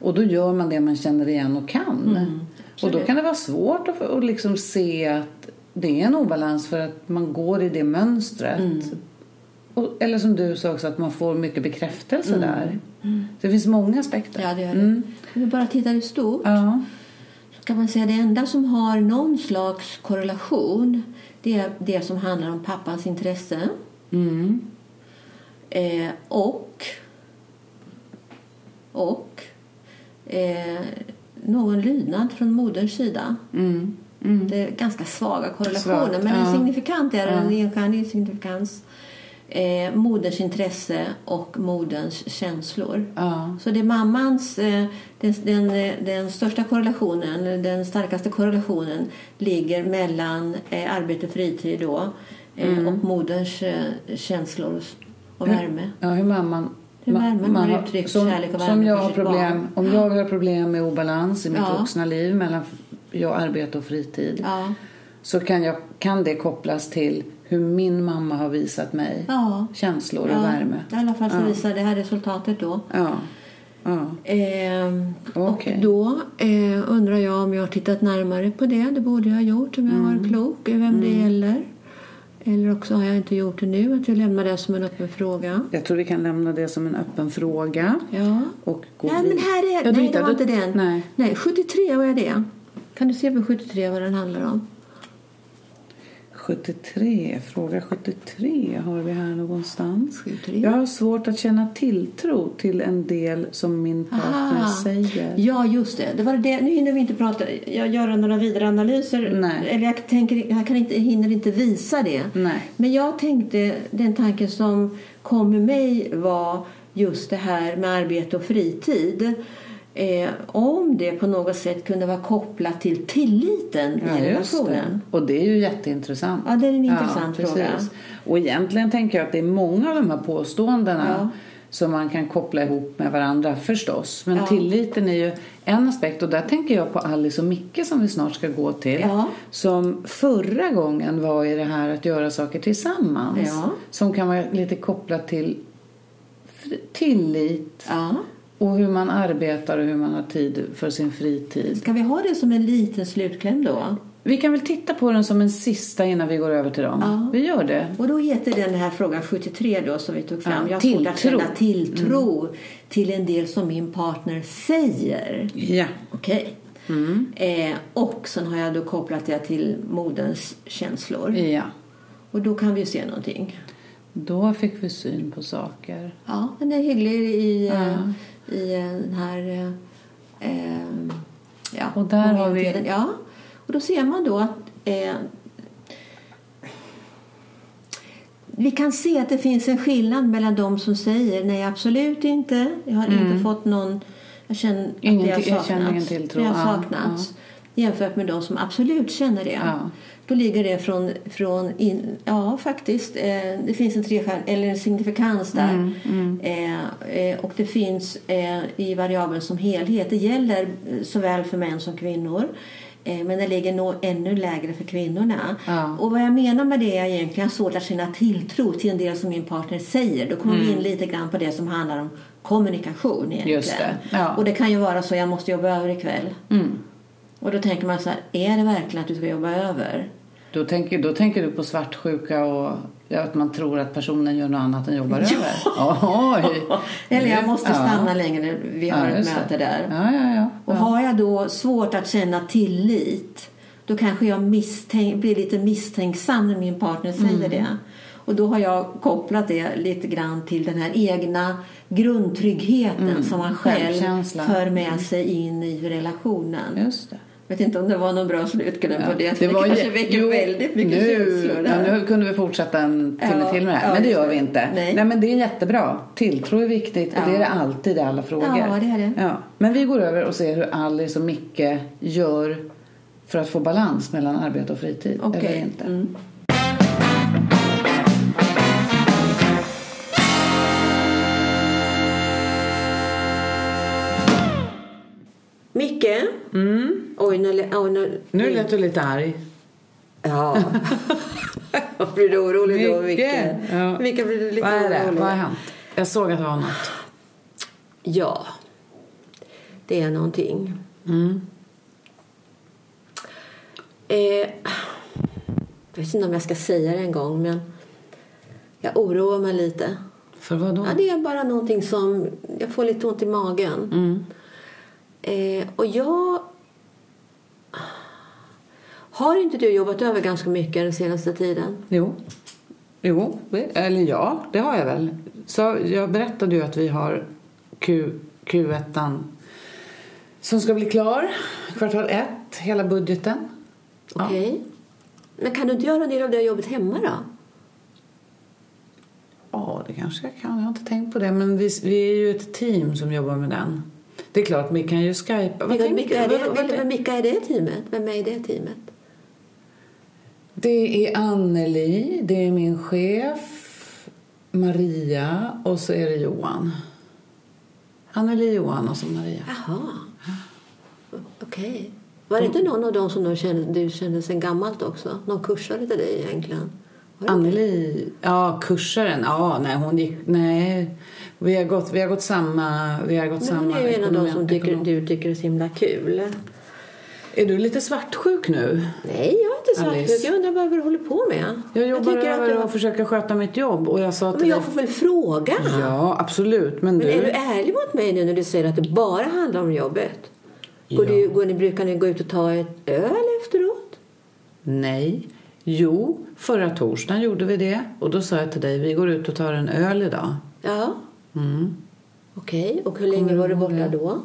Och då gör man det man känner igen och kan.
Mm.
Och då kan det vara svårt att, att liksom se att det är en obalans för att man går i det mönstret.
Mm.
Och, eller som du sa också, att man får mycket bekräftelse där. Så det finns många aspekter.
Mm. Ja, det gör det.
Mm.
Om vi bara tittar i stort.
Ja.
Så kan man säga det enda som har någon slags korrelation det är det som handlar om pappans intresse
Mm.
eh, och och eh, någon lydnad från moderns sida.
Mm. Mm.
Det är ganska svaga korrelationer
Svagt,
men en
ja.
signifikant är det,
Ja.
en enstjärnig signifikans. Eh, moderns intresse och moderns känslor.
Ja.
Så det är mammans, eh, den, den, eh, den största korrelationen, den starkaste korrelationen ligger mellan eh, arbete och fritid då eh,
Mm.
och moderns eh, känslor och värme.
Ja, hur mamman...
Hur värmen
man
har
har-
uttryckt
som,
kärlek och värme
som jag har problem,
barn.
Om jag har problem med obalans i mitt
Ja.
vuxna liv mellan jag, arbete och fritid
Ja.
så kan, jag, kan det kopplas till hur min mamma har visat mig
Ja.
känslor och
ja.
värme.
I alla fall så
Ja.
visar det här resultatet då.
Ja. ja.
Ehm,
Okej.
Och då eh, undrar jag om jag har tittat närmare på det. Det borde jag ha gjort om jag
Mm.
var klok i vem det gäller. Eller också har jag inte gjort det nu, att jag lämnar det som en öppen fråga.
Jag tror vi kan lämna det som en öppen fråga.
Ja.
Och gå
Nej, men här är...
Ja, du
nej, det var inte den.
Nej.
nej, 73, vad är det? Kan du se på 73 vad den handlar om?
73, fråga 73 har vi här någonstans.
73.
Jag har svårt att känna tilltro till en del som min partner
Aha.
säger.
Ja, just det. det, var det. Nu hinner vi inte prata, jag göra några vidare analyser.
Nej.
Eller jag, tänker, jag kan inte, hinner inte visa det.
Nej.
Men jag tänkte, den tanken som kom med mig var just det här med arbete och fritid. Eh, om det på något sätt kunde vara kopplat till tilliten
Ja,
i
just det.
relationen.
Och det är ju jätteintressant.
Ja, det är en intressant fråga.
Och egentligen tänker jag att det är många av de här påståendena
Ja.
som man kan koppla ihop med varandra förstås. Men
Ja.
tilliten är ju en aspekt och där tänker jag på Alice och Micke som vi snart ska gå till.
Ja.
Som förra gången var i det här att göra saker tillsammans.
Ja.
Som kan vara lite kopplat till tillit
Ja.
Och hur man arbetar och hur man har tid för sin fritid.
Ska vi ha det som en liten slutkläm då?
Vi kan väl titta på den som en sista innan vi går över till dem.
Ja.
Vi gör det.
Och då heter den här frågan 73 då som vi tog fram.
Ja,
jag har svårt att känna tilltro till en del som min partner säger.
Ja.
Okej. Eh, och sen har jag då kopplat det till moderns känslor.
Ja.
Och då kan vi se någonting.
Då fick vi syn på saker.
Ja, den är hygglig i, eh,
Ja.
I eh, den här... eh, Eh, ja,
Och där har vi-.
Ja, och då ser man då att... Eh, vi kan se att det finns en skillnad mellan de som säger nej, absolut inte. Jag har inte fått någon... Jag känner att
Mm. Ingen
det har
till- jag
saknats.
känner ingen tilltro.
Det har
Ja,
saknats. Jämfört med de som absolut känner det.
Ja.
Då ligger det från, från in, ja faktiskt, eh, det finns en trestjärn, eller en signifikans där. Eh, eh, och det finns eh, i variabeln som helhet. Det gäller eh, såväl för män som kvinnor. Eh, men det ligger nog ännu lägre för kvinnorna.
Ja.
Och vad jag menar med det är egentligen svårt att känna tilltro till en del som min partner säger. Då kommer vi in lite grann på det som handlar om kommunikation egentligen.
Det, ja.
Och det kan ju vara så, jag måste jobba över ikväll.
Mm.
Och då tänker man så här, är det verkligen att du ska jobba över?
Då, tänker, då tänker du på svartsjuka och ja, att man tror att personen gör något annat än jobbar över? Oj!
Eller jag måste
Ja.
stanna längre, vi har
Ja,
ett möte där.
Ja, ja, ja.
Och
ja.
har jag då svårt att känna tillit då kanske jag misstänk, blir lite misstänksam när min partner
Mm.
säger det. Och då har jag kopplat det lite grann till den här egna grundtryggheten som man själv
Mm.
För med sig in i relationen.
Just det.
Vet inte om det var någon bra slutkläm på det.
det
Det,
var
kanske
jä-
väcker
jo,
väldigt mycket
nu,
känslor.
ja, nu kunde vi fortsätta en timme
Ja,
till med det här.
ja,
men det gör
det.
vi inte.
Nej.
men det är jättebra. Tilltro är viktigt och
Ja.
det är det alltid i alla frågor.
Ja, det är det.
Ja. Men vi går över och ser hur Alice och Micke gör för att få balans mellan arbete och fritid.
Okej.
Eller inte.
Mm. Micke? Oj, nu, lä- oj, nu,
Nu lät du lite arg.
Ja. blir du orolig då, Micke?
Micke. Ja.
Micke, blir du lite
Vad är det?
orolig?
Vad har hänt? Jag såg att det var något.
Ja, det är någonting.
Mm.
Eh, jag vet inte om jag ska säga det en gång, men jag oroar mig lite.
För vad då?
Ja, det är bara någonting som... Jag får lite ont i magen.
Mm.
Eh, och jag... Har inte du jobbat över ganska mycket den senaste tiden?
Jo. Jo, eller ja, det har jag väl. Så jag berättade ju att vi har Q, Q1 som ska bli klar. Kvartal ett, hela budgeten. Ja.
Okej. Men kan du inte göra en del av det jobbet hemma då?
Ja, det kanske jag kan. Jag har inte tänkt på det. Men vi, vi är ju ett team som jobbar med den. Det är klart, vi kan ju skypa. Vad tänker
vilka, är det,
Vad- vad-
är det teamet? Vem är det teamet?
Det är Anneli, det är min chef, Maria och så är det Johan. Anneli, Johan och så Maria.
Jaha. Okej. Var det inte någon av dem som du kände, du kände sen gammalt också? Någon kursare till dig egentligen?
Anneli, ja kursaren, ja nej hon gick, nej. Vi har gått, vi har gått samma, vi har gått
Men
samma
hon är ju en av
ekonomi-
som tycker, du tycker är så himla kul.
Är du lite svartsjuk nu?
Nej, jag är inte svartsjuk.
Alice.
Jag undrar bara vad du håller på med.
Jag jobbar
att
över
du-
och försöker sköta mitt jobb och jag sa till
Men jag
dig...
får väl fråga?
Ja, absolut. Men,
Men
du...
är du ärlig mot mig nu när du säger att det bara handlar om jobbet? Går
Ja.
du, går ni, brukar ni gå ut och ta ett öl efteråt?
Nej. Jo, förra torsdagen gjorde vi det. Och då sa jag till dig, vi går ut och tar en öl idag.
Ja.
Mm.
Okej, och hur länge
Kommer
var du borta
det?
då?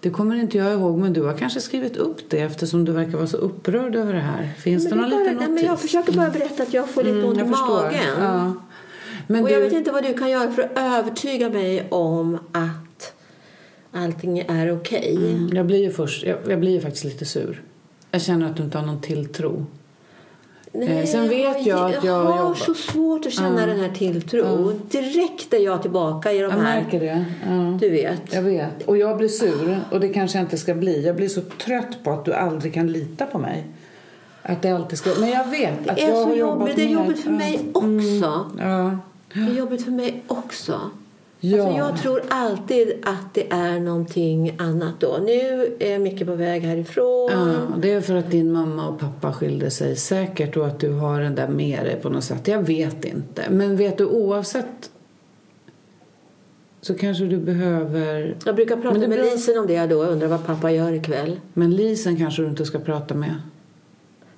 Det kommer inte jag ihåg, men du har kanske skrivit upp det eftersom du verkar vara så upprörd över det här. Finns det
Men
någon
det är bara,
liten
nej,
notis?
men jag försöker bara berätta att jag får lite
Mm,
ont i magen.
Ja. Men
och
du...
jag vet inte vad du kan göra för att övertyga mig om att allting är okej.
Mm, jag blir ju först, jag, jag blir ju faktiskt lite sur. Jag känner att du inte har någon tilltro. Eh, sen vet jag att jag
jag har
jobbar-
så svårt att känna den här tilltron. Direkt är jag tillbaka i de
Jag
här...
märker det. Ja.
Du vet.
Jag vet. Och jag blir sur. Och det kanske jag inte ska bli. Jag blir så trött på att du aldrig kan lita på mig. Att det alltid ska... Men jag vet att jag har jobbat
jobbigt. Det är jobbigt för mig också.
Ja.
Det är jobbigt för mig också.
Ja.
Alltså jag tror alltid att det är någonting annat då. Nu är Micke på väg härifrån.
Ja, det är för att din mamma och pappa skilde sig säkert och att du har den där med dig på något sätt. Jag vet inte. Men vet du, oavsett så kanske du behöver...
Jag brukar prata med
beror-
Lisen om det då. Jag undrar vad pappa gör ikväll.
Men Lisen kanske du inte ska prata med.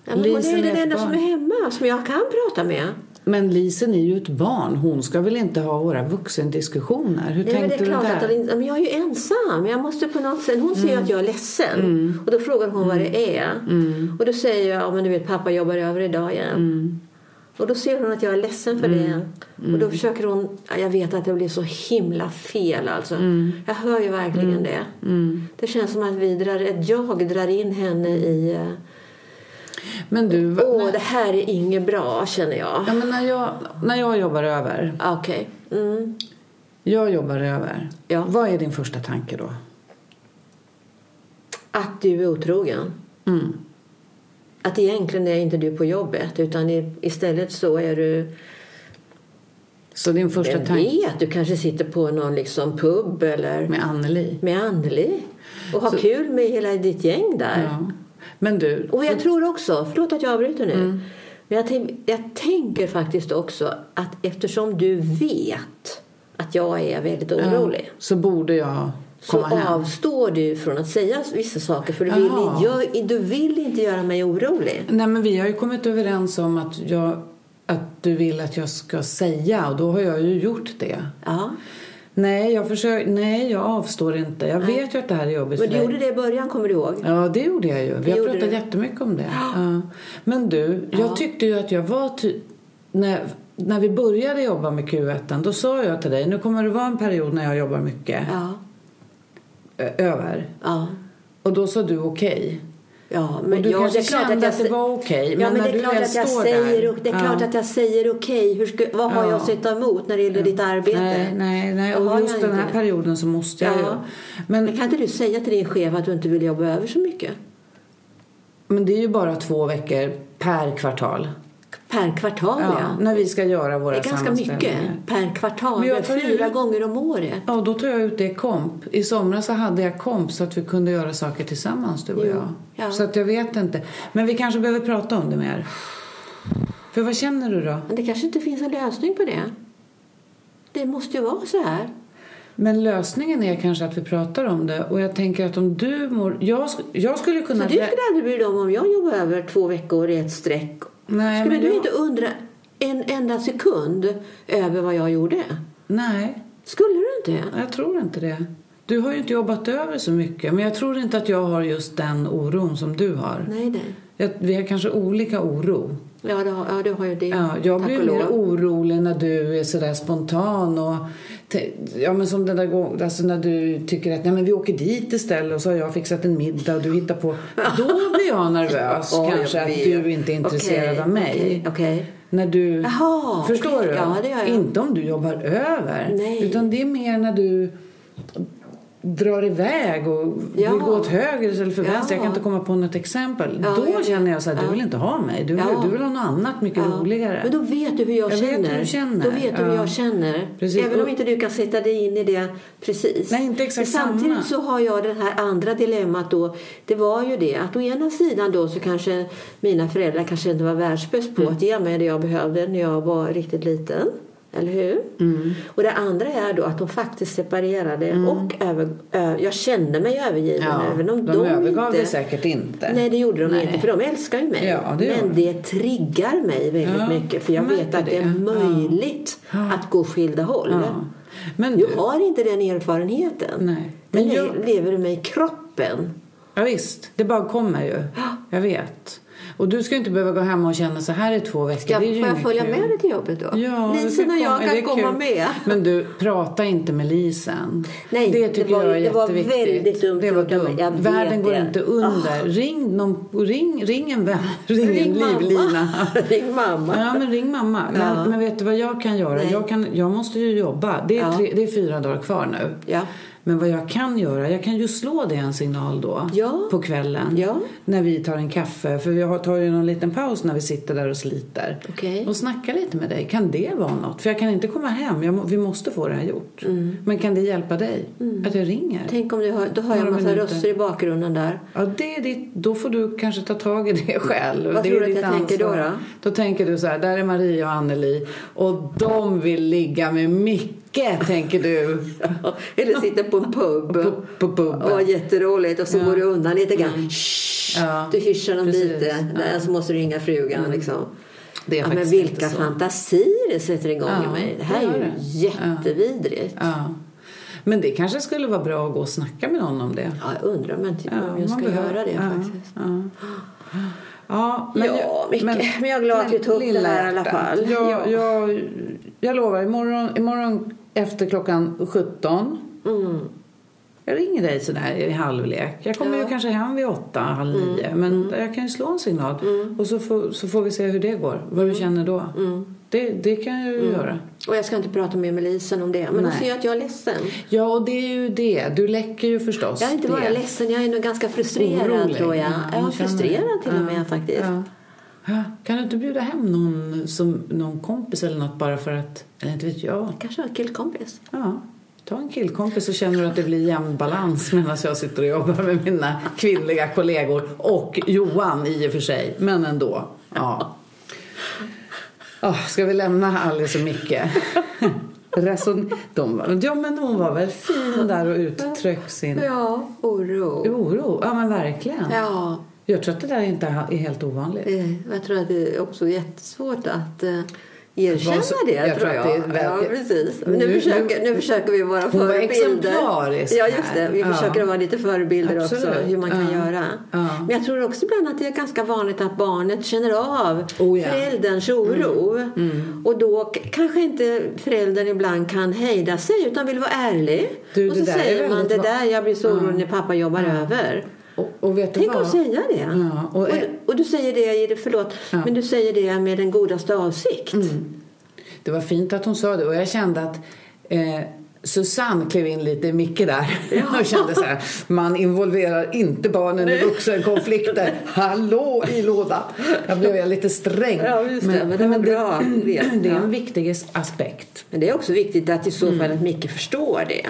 Ja, men hon
Lisen
är
är
den enda som
barn.
är hemma, som jag kan prata med.
Men Lisen är ju ett barn. Hon ska väl inte ha våra vuxendiskussioner? Hur
Nej, men det
tänkte
är klart
du
att
där?
inte, men jag är ju ensam. Jag måste på något sätt, hon ser ju att jag är ledsen.
Mm.
Och då frågar hon vad det är. Och då säger jag, ja men du vet pappa jobbar över idag igen.
Mm.
Och då ser hon att jag är ledsen för det. Och då försöker hon, ja, jag vet att det blir så himla fel alltså.
Mm.
Jag hör ju verkligen det. Det känns som att vi drar, att jag drar in henne i, eh,
Men du,
Åh,
när,
det här är inget bra känner jag.
ja, men när, jag, när jag jobbar över,
Ah, Okej. Mm.
jag jobbar över,
Ja.
vad är din första tanke då?
Att du är otrogen.
Mm.
Att egentligen är inte du på jobbet utan istället så är du
Så din första tanke
vet, du kanske sitter på någon liksom pub eller
med Anneli?
med Anneli och har kul med hela ditt gäng där.
Ja. Men du,
Och jag tror också, förlåt att jag avbryter nu,
Mm.
men jag, tänk, jag tänker faktiskt också att eftersom du vet att jag är väldigt orolig
så borde jag
så
hem.
avstår du från att säga vissa saker för du vill, gör, du vill inte göra mig orolig.
Nej, men vi har ju kommit överens om att, jag, att du vill att jag ska säga och då har jag ju gjort det.
Ja.
Nej, jag, försöker, nej, jag avstår inte. Jag vet ju att det här är jobbigt
Men du gjorde det i början, kommer du ihåg?
Ja, det gjorde jag ju. Vi har pratat
du.
jättemycket om det. Ja. Men du, jag tyckte ju att jag var ty- när, när vi började jobba med Q1, då sa jag till dig, nu kommer det vara en period när jag jobbar mycket
Ja.
över.
Ja.
Och då sa du okej.
Ja,
Och du
ja,
kanske
det är klart
kände
jag
att det var okej.
Ja,
men,
men det är klart att jag säger,
där.
det är klart
ja.
att jag säger okej. Hur ska, vad har
Ja.
jag att sätta emot när det gäller ditt arbete?
Nej, nej, nej. Och just
jag
den här perioden så måste jag
Ja.
Men,
Men kan inte du säga till din chef att du inte vill jobba över så mycket?
men det är ju bara två veckor per kvartal.
Per kvartal, ja.
Ja, när vi ska göra våra
Det är ganska mycket per kvartal.
Men jag tar
fyra
ut-
gånger om året.
Ja, då tar jag ut det i komp. I somras så hade jag komp så att vi kunde göra saker tillsammans, du och
Jo,
jag.
ja.
Så att jag vet inte. Men vi kanske behöver prata om det mer. För vad känner du då?
Men det kanske inte finns en lösning på det. Det måste ju vara så här.
Men lösningen är kanske att vi pratar om det. Och jag tänker att om du mår... Jag, jag skulle
Så
kunna...
du skulle aldrig bry dig om om jag jobbar över två veckor i ett streck?
Nej,
Skulle du
jag-
inte undra en enda sekund över vad jag gjorde?
Nej,
Skulle du inte?
jag tror inte det. Du har ju inte jobbat över så mycket. Men jag tror inte att jag har just den oron som du har.
Nej, nej.
Jag, vi har kanske olika oro.
Ja, du har, ja, du har ju det.
Ja, jag
Tack
blir mer orolig när du är sådär spontan och ja men som den där gången, alltså när du tycker att nej men vi åker dit istället och så har jag fixat en middag och du hittar på. Då blir jag nervös
jag
kanske att du inte är intresserad
Okej,
av mig.
okej, okej.
När du,
Jaha,
förstår du?
Ja, det gör jag.
Inte om du jobbar över.
Nej.
Utan det är mer när du drar iväg och
Ja.
vill gå åt höger istället för
Ja.
vänster. Jag kan inte komma på något exempel.
Ja,
Då
vet.
känner jag så här, du vill inte ha mig. Du,
Ja.
du vill ha något annat mycket roligare.
Men då vet du hur jag,
Jag vet
känner.
hur du känner.
Då vet du hur
Ja.
jag känner.
Precis.
Även om inte du kan sätta dig in i det precis.
Nej, inte exakt
Men samtidigt
samma.
så har jag det här andra dilemmat då. Det var ju det att å ena sidan då så kanske mina föräldrar kanske inte var världsbäst på
Mm.
att ge mig det jag behövde när jag var riktigt liten. Eller hur?
Mm.
Och det andra är då att de faktiskt separerade och över, ö, jag kände mig övergiven
Ja,
även om
de,
de,
övergav
inte...
dig säkert inte.
Nej, det gjorde de
Nej.
inte, för de älskar ju mig.
Ja, det
Men
de.
det triggar mig väldigt
Ja,
mycket, för jag
jag
vet att det är
det.
möjligt att gå skilda håll.
Men
Jag
du,
har inte den erfarenheten.
Nej.
Den
Men jag-
le- lever i mig i kroppen.
ja, visst, det bara kommer ju. Jag vet. Och du ska inte behöva gå hem och känna så här i två veckor.
Ska,
det är ju
får jag följa
kul.
med dig till jobbet då?
Ja,
Lisen och jag
det
kan komma
kul.
med.
Men du, prata inte med Lisen.
Nej,
det
det
tycker
var-
jag är
det var väldigt dumt
det var dumt. Världen går
det.
inte under. Ring, någon, ring, ring en vän. Ring,
Ring
en
mamma.
livlina.
Ring mamma.
Ja, men ring mamma. Men,
Ja.
men vet du vad jag kan göra?
Nej.
Jag, kan, jag måste ju jobba. Det är,
Ja.
tre, det är fyra dagar kvar nu.
Ja.
Men vad jag kan göra, jag kan ju slå dig en signal då
Ja.
på kvällen.
Ja.
När vi tar en kaffe. För vi har- tar ju någon liten paus när vi sitter där och sliter.
Okej.
Och snackar lite med dig. Kan det vara något? För jag kan inte komma hem. Jag vi måste få det här gjort.
Mm.
Men kan det hjälpa dig? Att jag ringer?
Tänk om du hör, då hör jag en massa
minuter.
röster i bakgrunden där.
Ja, det är ditt, då får du kanske ta tag i det själv.
Vad
det
tror du att jag tänker då, då?
Då tänker du så här, där är Maria och Anneli och de vill ligga med Micke, tänker du.
Eller sitter på en pub.
På, på puben.
Åh, jätteroligt. Och så
Ja. Mm.
går du undan lite grann. Shh,
Ja,
Du hyschar dem
precis.
lite.
Ja.
Så måste du ringa frugan. Liksom.
Det är
Ja, men vilka fantasier det sätter igång
Ja,
i mig. Det
det
här är
gör
ju
det.
jättevidrigt. Ja.
Ja. Men det kanske skulle vara bra att gå och snacka med någon om det.
jag undrar men typ, om jag ska
behöver-
göra det
ja,
faktiskt.
Ja, ja,
Ja, Micke, men jag är glad att vi tog upp det här i alla fall.
Jag,
Ja.
jag, jag lovar, imorgon, imorgon efter klockan 17
Mm.
Jag ringer dig sådär i halvlek. Jag kommer
Ja.
ju kanske hem vid åtta, halv nio. Men jag kan ju slå en signal. Och så får, så får vi se hur det går. Vad du känner då. Det, det kan jag ju göra.
Och jag ska inte prata mer med Lisen om det. Men hon ser att jag är ledsen.
Ja, och det är ju det. Du läcker ju förstås
Jag är inte bara
det.
ledsen, jag är nog ganska frustrerad
Orolig.
tror jag.
Ja,
Ja,
hon känner
frustrerad till och
Ja,
med faktiskt.
Ja. Kan du inte bjuda hem någon, som, någon kompis eller något bara för att, eller inte vet jag.
Kanske en killkompis.
Ja, ta en killkompis så känner du att det blir jämn balans medan jag sitter och jobbar med mina kvinnliga kollegor och Johan i och för sig, men ändå. Ja. Oh, ska vi lämna Alice och Micke? Reson, de, var- ja, men hon var väl fin där och uttryck sin
Ja, oro.
oro. Ja, men verkligen.
Ja,
Jag tror att det där inte är helt ovanligt.
eh, jag tror att det är också jättesvårt att eh, erkänna det.
jag
tror
tror
jag.
det är
ja, precis. Nu,
Nu-
försöker, nu försöker vi vara förebilder. Ja, just det. Vi
här.
försöker
Ja.
vara lite förebilder
Absolut.
också, hur man kan
Ja.
göra.
Ja.
Men jag tror också ibland att det är ganska vanligt att barnet känner av
Oh, ja. Mm.
förälderns oro. Och då kanske inte föräldern ibland kan hejda sig utan vill vara ärlig.
Du,
och
det
så säger man det där, jag blir så orolig när pappa jobbar över.
Och, och vet
Tänk att säga det.
Ja, och-
och, du, och du säger det, i det- förlåt,
Ja.
men du säger det med den godaste avsikt.
Det var fint att hon sa det och jag kände att eh, Susanne klev in lite i Micke där och kände så här, man involverar inte barnen i vuxenkonflikter. Hallå i låda! Jag blev lite sträng.
Ja, just det, men det var bra.
Det, det är
Ja.
en viktig aspekt.
Men det är också viktigt att i så fall att Micke förstår det.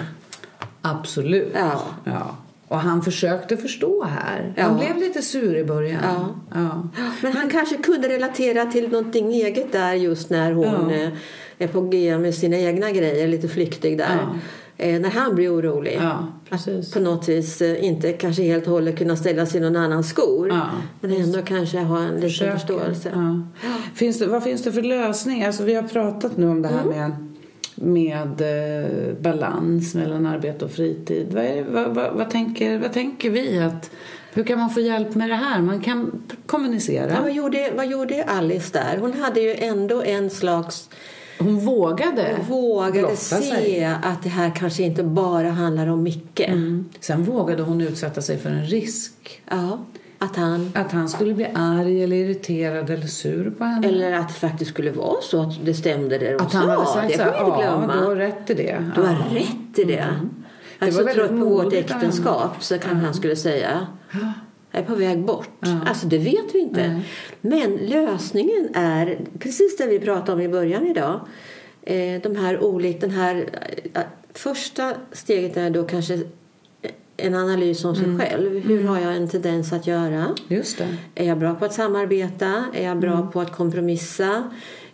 Absolut.
Ja.
ja. Och han försökte förstå här.
Ja.
Han blev lite sur i början.
Ja.
Ja.
Men han kanske kunde relatera till någonting eget där just när hon
Ja.
eh, är på G med sina egna grejer, lite flyktig där.
Ja.
Eh, när han blir orolig.
Ja,
att på något vis eh, inte kanske helt och hållet kunna ställa sig i någon annans skor.
Ja,
men ändå kanske ha en liten
Försöker.
förståelse.
Ja. Finns det, vad finns det för lösning? Alltså, vi har pratat nu om det här
Mm.
med, med eh, balans mellan arbete och fritid. Vad, det- vad, vad, vad, tänker, vad tänker vi? att Hur kan man få hjälp med det här? Man kan kommunicera.
Ja, vad, gjorde, vad gjorde Alice där? Hon hade ju ändå en slags...
Hon vågade
Hon vågade se
sig.
att det här kanske inte bara handlar om Micke.
Mm. Sen vågade hon utsätta sig för en risk.
Ja, att han...
Att han skulle bli arg eller irriterad eller sur på henne.
Eller att det faktiskt skulle vara så att det stämde det de
att han
sa.
hade sagt
det får inte
ja,
glömma.
du har rätt i det.
Du har
ja.
rätt i det. Jag
Det
är
var
trött på vårt äktenskap, så kan han skulle säga. Jag är på väg bort.
Ja.
Alltså det vet vi inte.
Nej.
Men lösningen är precis det vi pratade om i början idag. Eh, de här olika, den här, eh, första steget är då kanske en analys om sig
Mm.
själv. Hur har jag en tendens att göra?
Just det.
Är jag bra på att samarbeta? Är jag bra
Mm.
på att kompromissa?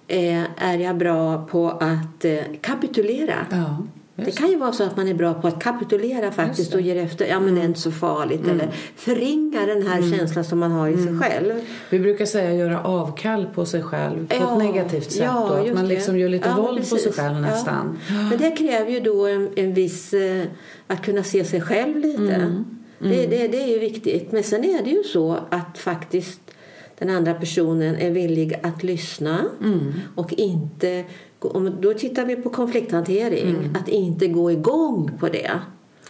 Eh, är jag bra på att eh, kapitulera?
Ja,
Det kan ju vara så att man är bra på att kapitulera faktiskt
det. Mm.
och ger efter. Ja, men det är inte så farligt. Eller förringa den här känslan som man har i
Mm.
sig själv.
Vi brukar säga göra avkall på sig själv på
Ja,
ett negativt sätt.
ja,
då. Att man
det.
liksom gör lite
Ja,
våld på sig själv nästan.
Men det kräver ju då en, en viss... Eh, att kunna se sig själv lite.
Mm.
Det, det, det är ju viktigt. Men sen är det ju så att faktiskt den andra personen är villig att lyssna
Mm.
och inte... Om, då tittar vi på konflikthantering.
Mm.
Att inte gå igång på det.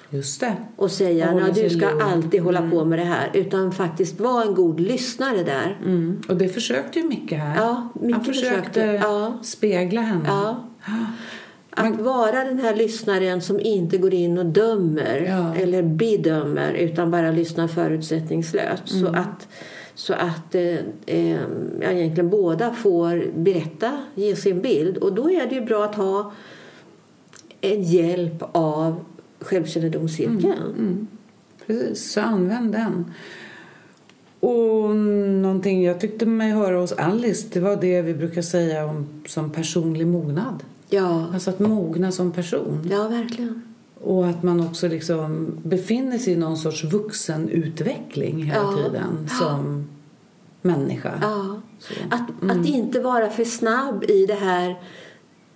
Just det.
och säga att du ska
lugn."
alltid hålla på med det här utan faktiskt vara en god lyssnare där.
Mm. Och det försökte ju Micke här.
Ja, Micke
Han försökte
försökte, ja.
spegla henne.
Ja. Att vara den här lyssnaren som inte går in och dömer
Ja.
eller bedömer utan bara lyssnar förutsättningslöst. Så
Mm.
att, så att eh, eh, ja, egentligen båda får berätta, ge sin bild. Och då är det ju bra att ha en hjälp av självkännedomscirkeln.
Mm. Precis, så använd den. Och någonting jag tyckte mig höra hos Alice, det var det vi brukar säga om som personlig mognad.
Ja.
Alltså att mogna som person.
ja, verkligen.
Och att man också liksom befinner sig i någon sorts vuxenutveckling hela
Ja.
tiden som människa.
Ja.
Så.
Att, att inte vara för snabb i det här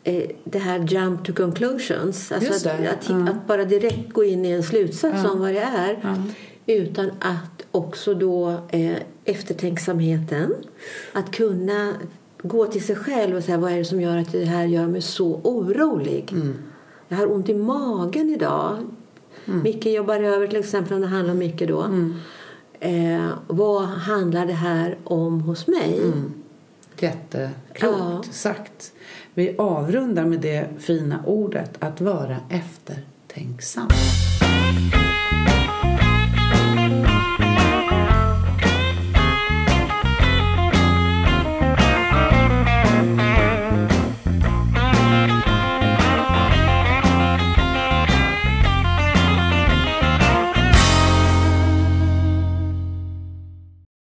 eh, det här jump to conclusions. Alltså att, att,
ja.
att bara direkt gå in i en slutsats
Ja.
om vad det är.
Ja.
Utan att också då eh, eftertänksamheten. Att kunna gå till sig själv och säga vad är det som gör att det här gör mig så orolig.
Mm.
Jag har ont i magen idag. Micke jobbar över till exempel om det handlar om Micke då. Eh, vad handlar det här om hos mig?
Jätteklokt
Ja.
sagt. Vi avrundar med det fina ordet att vara eftertänksam.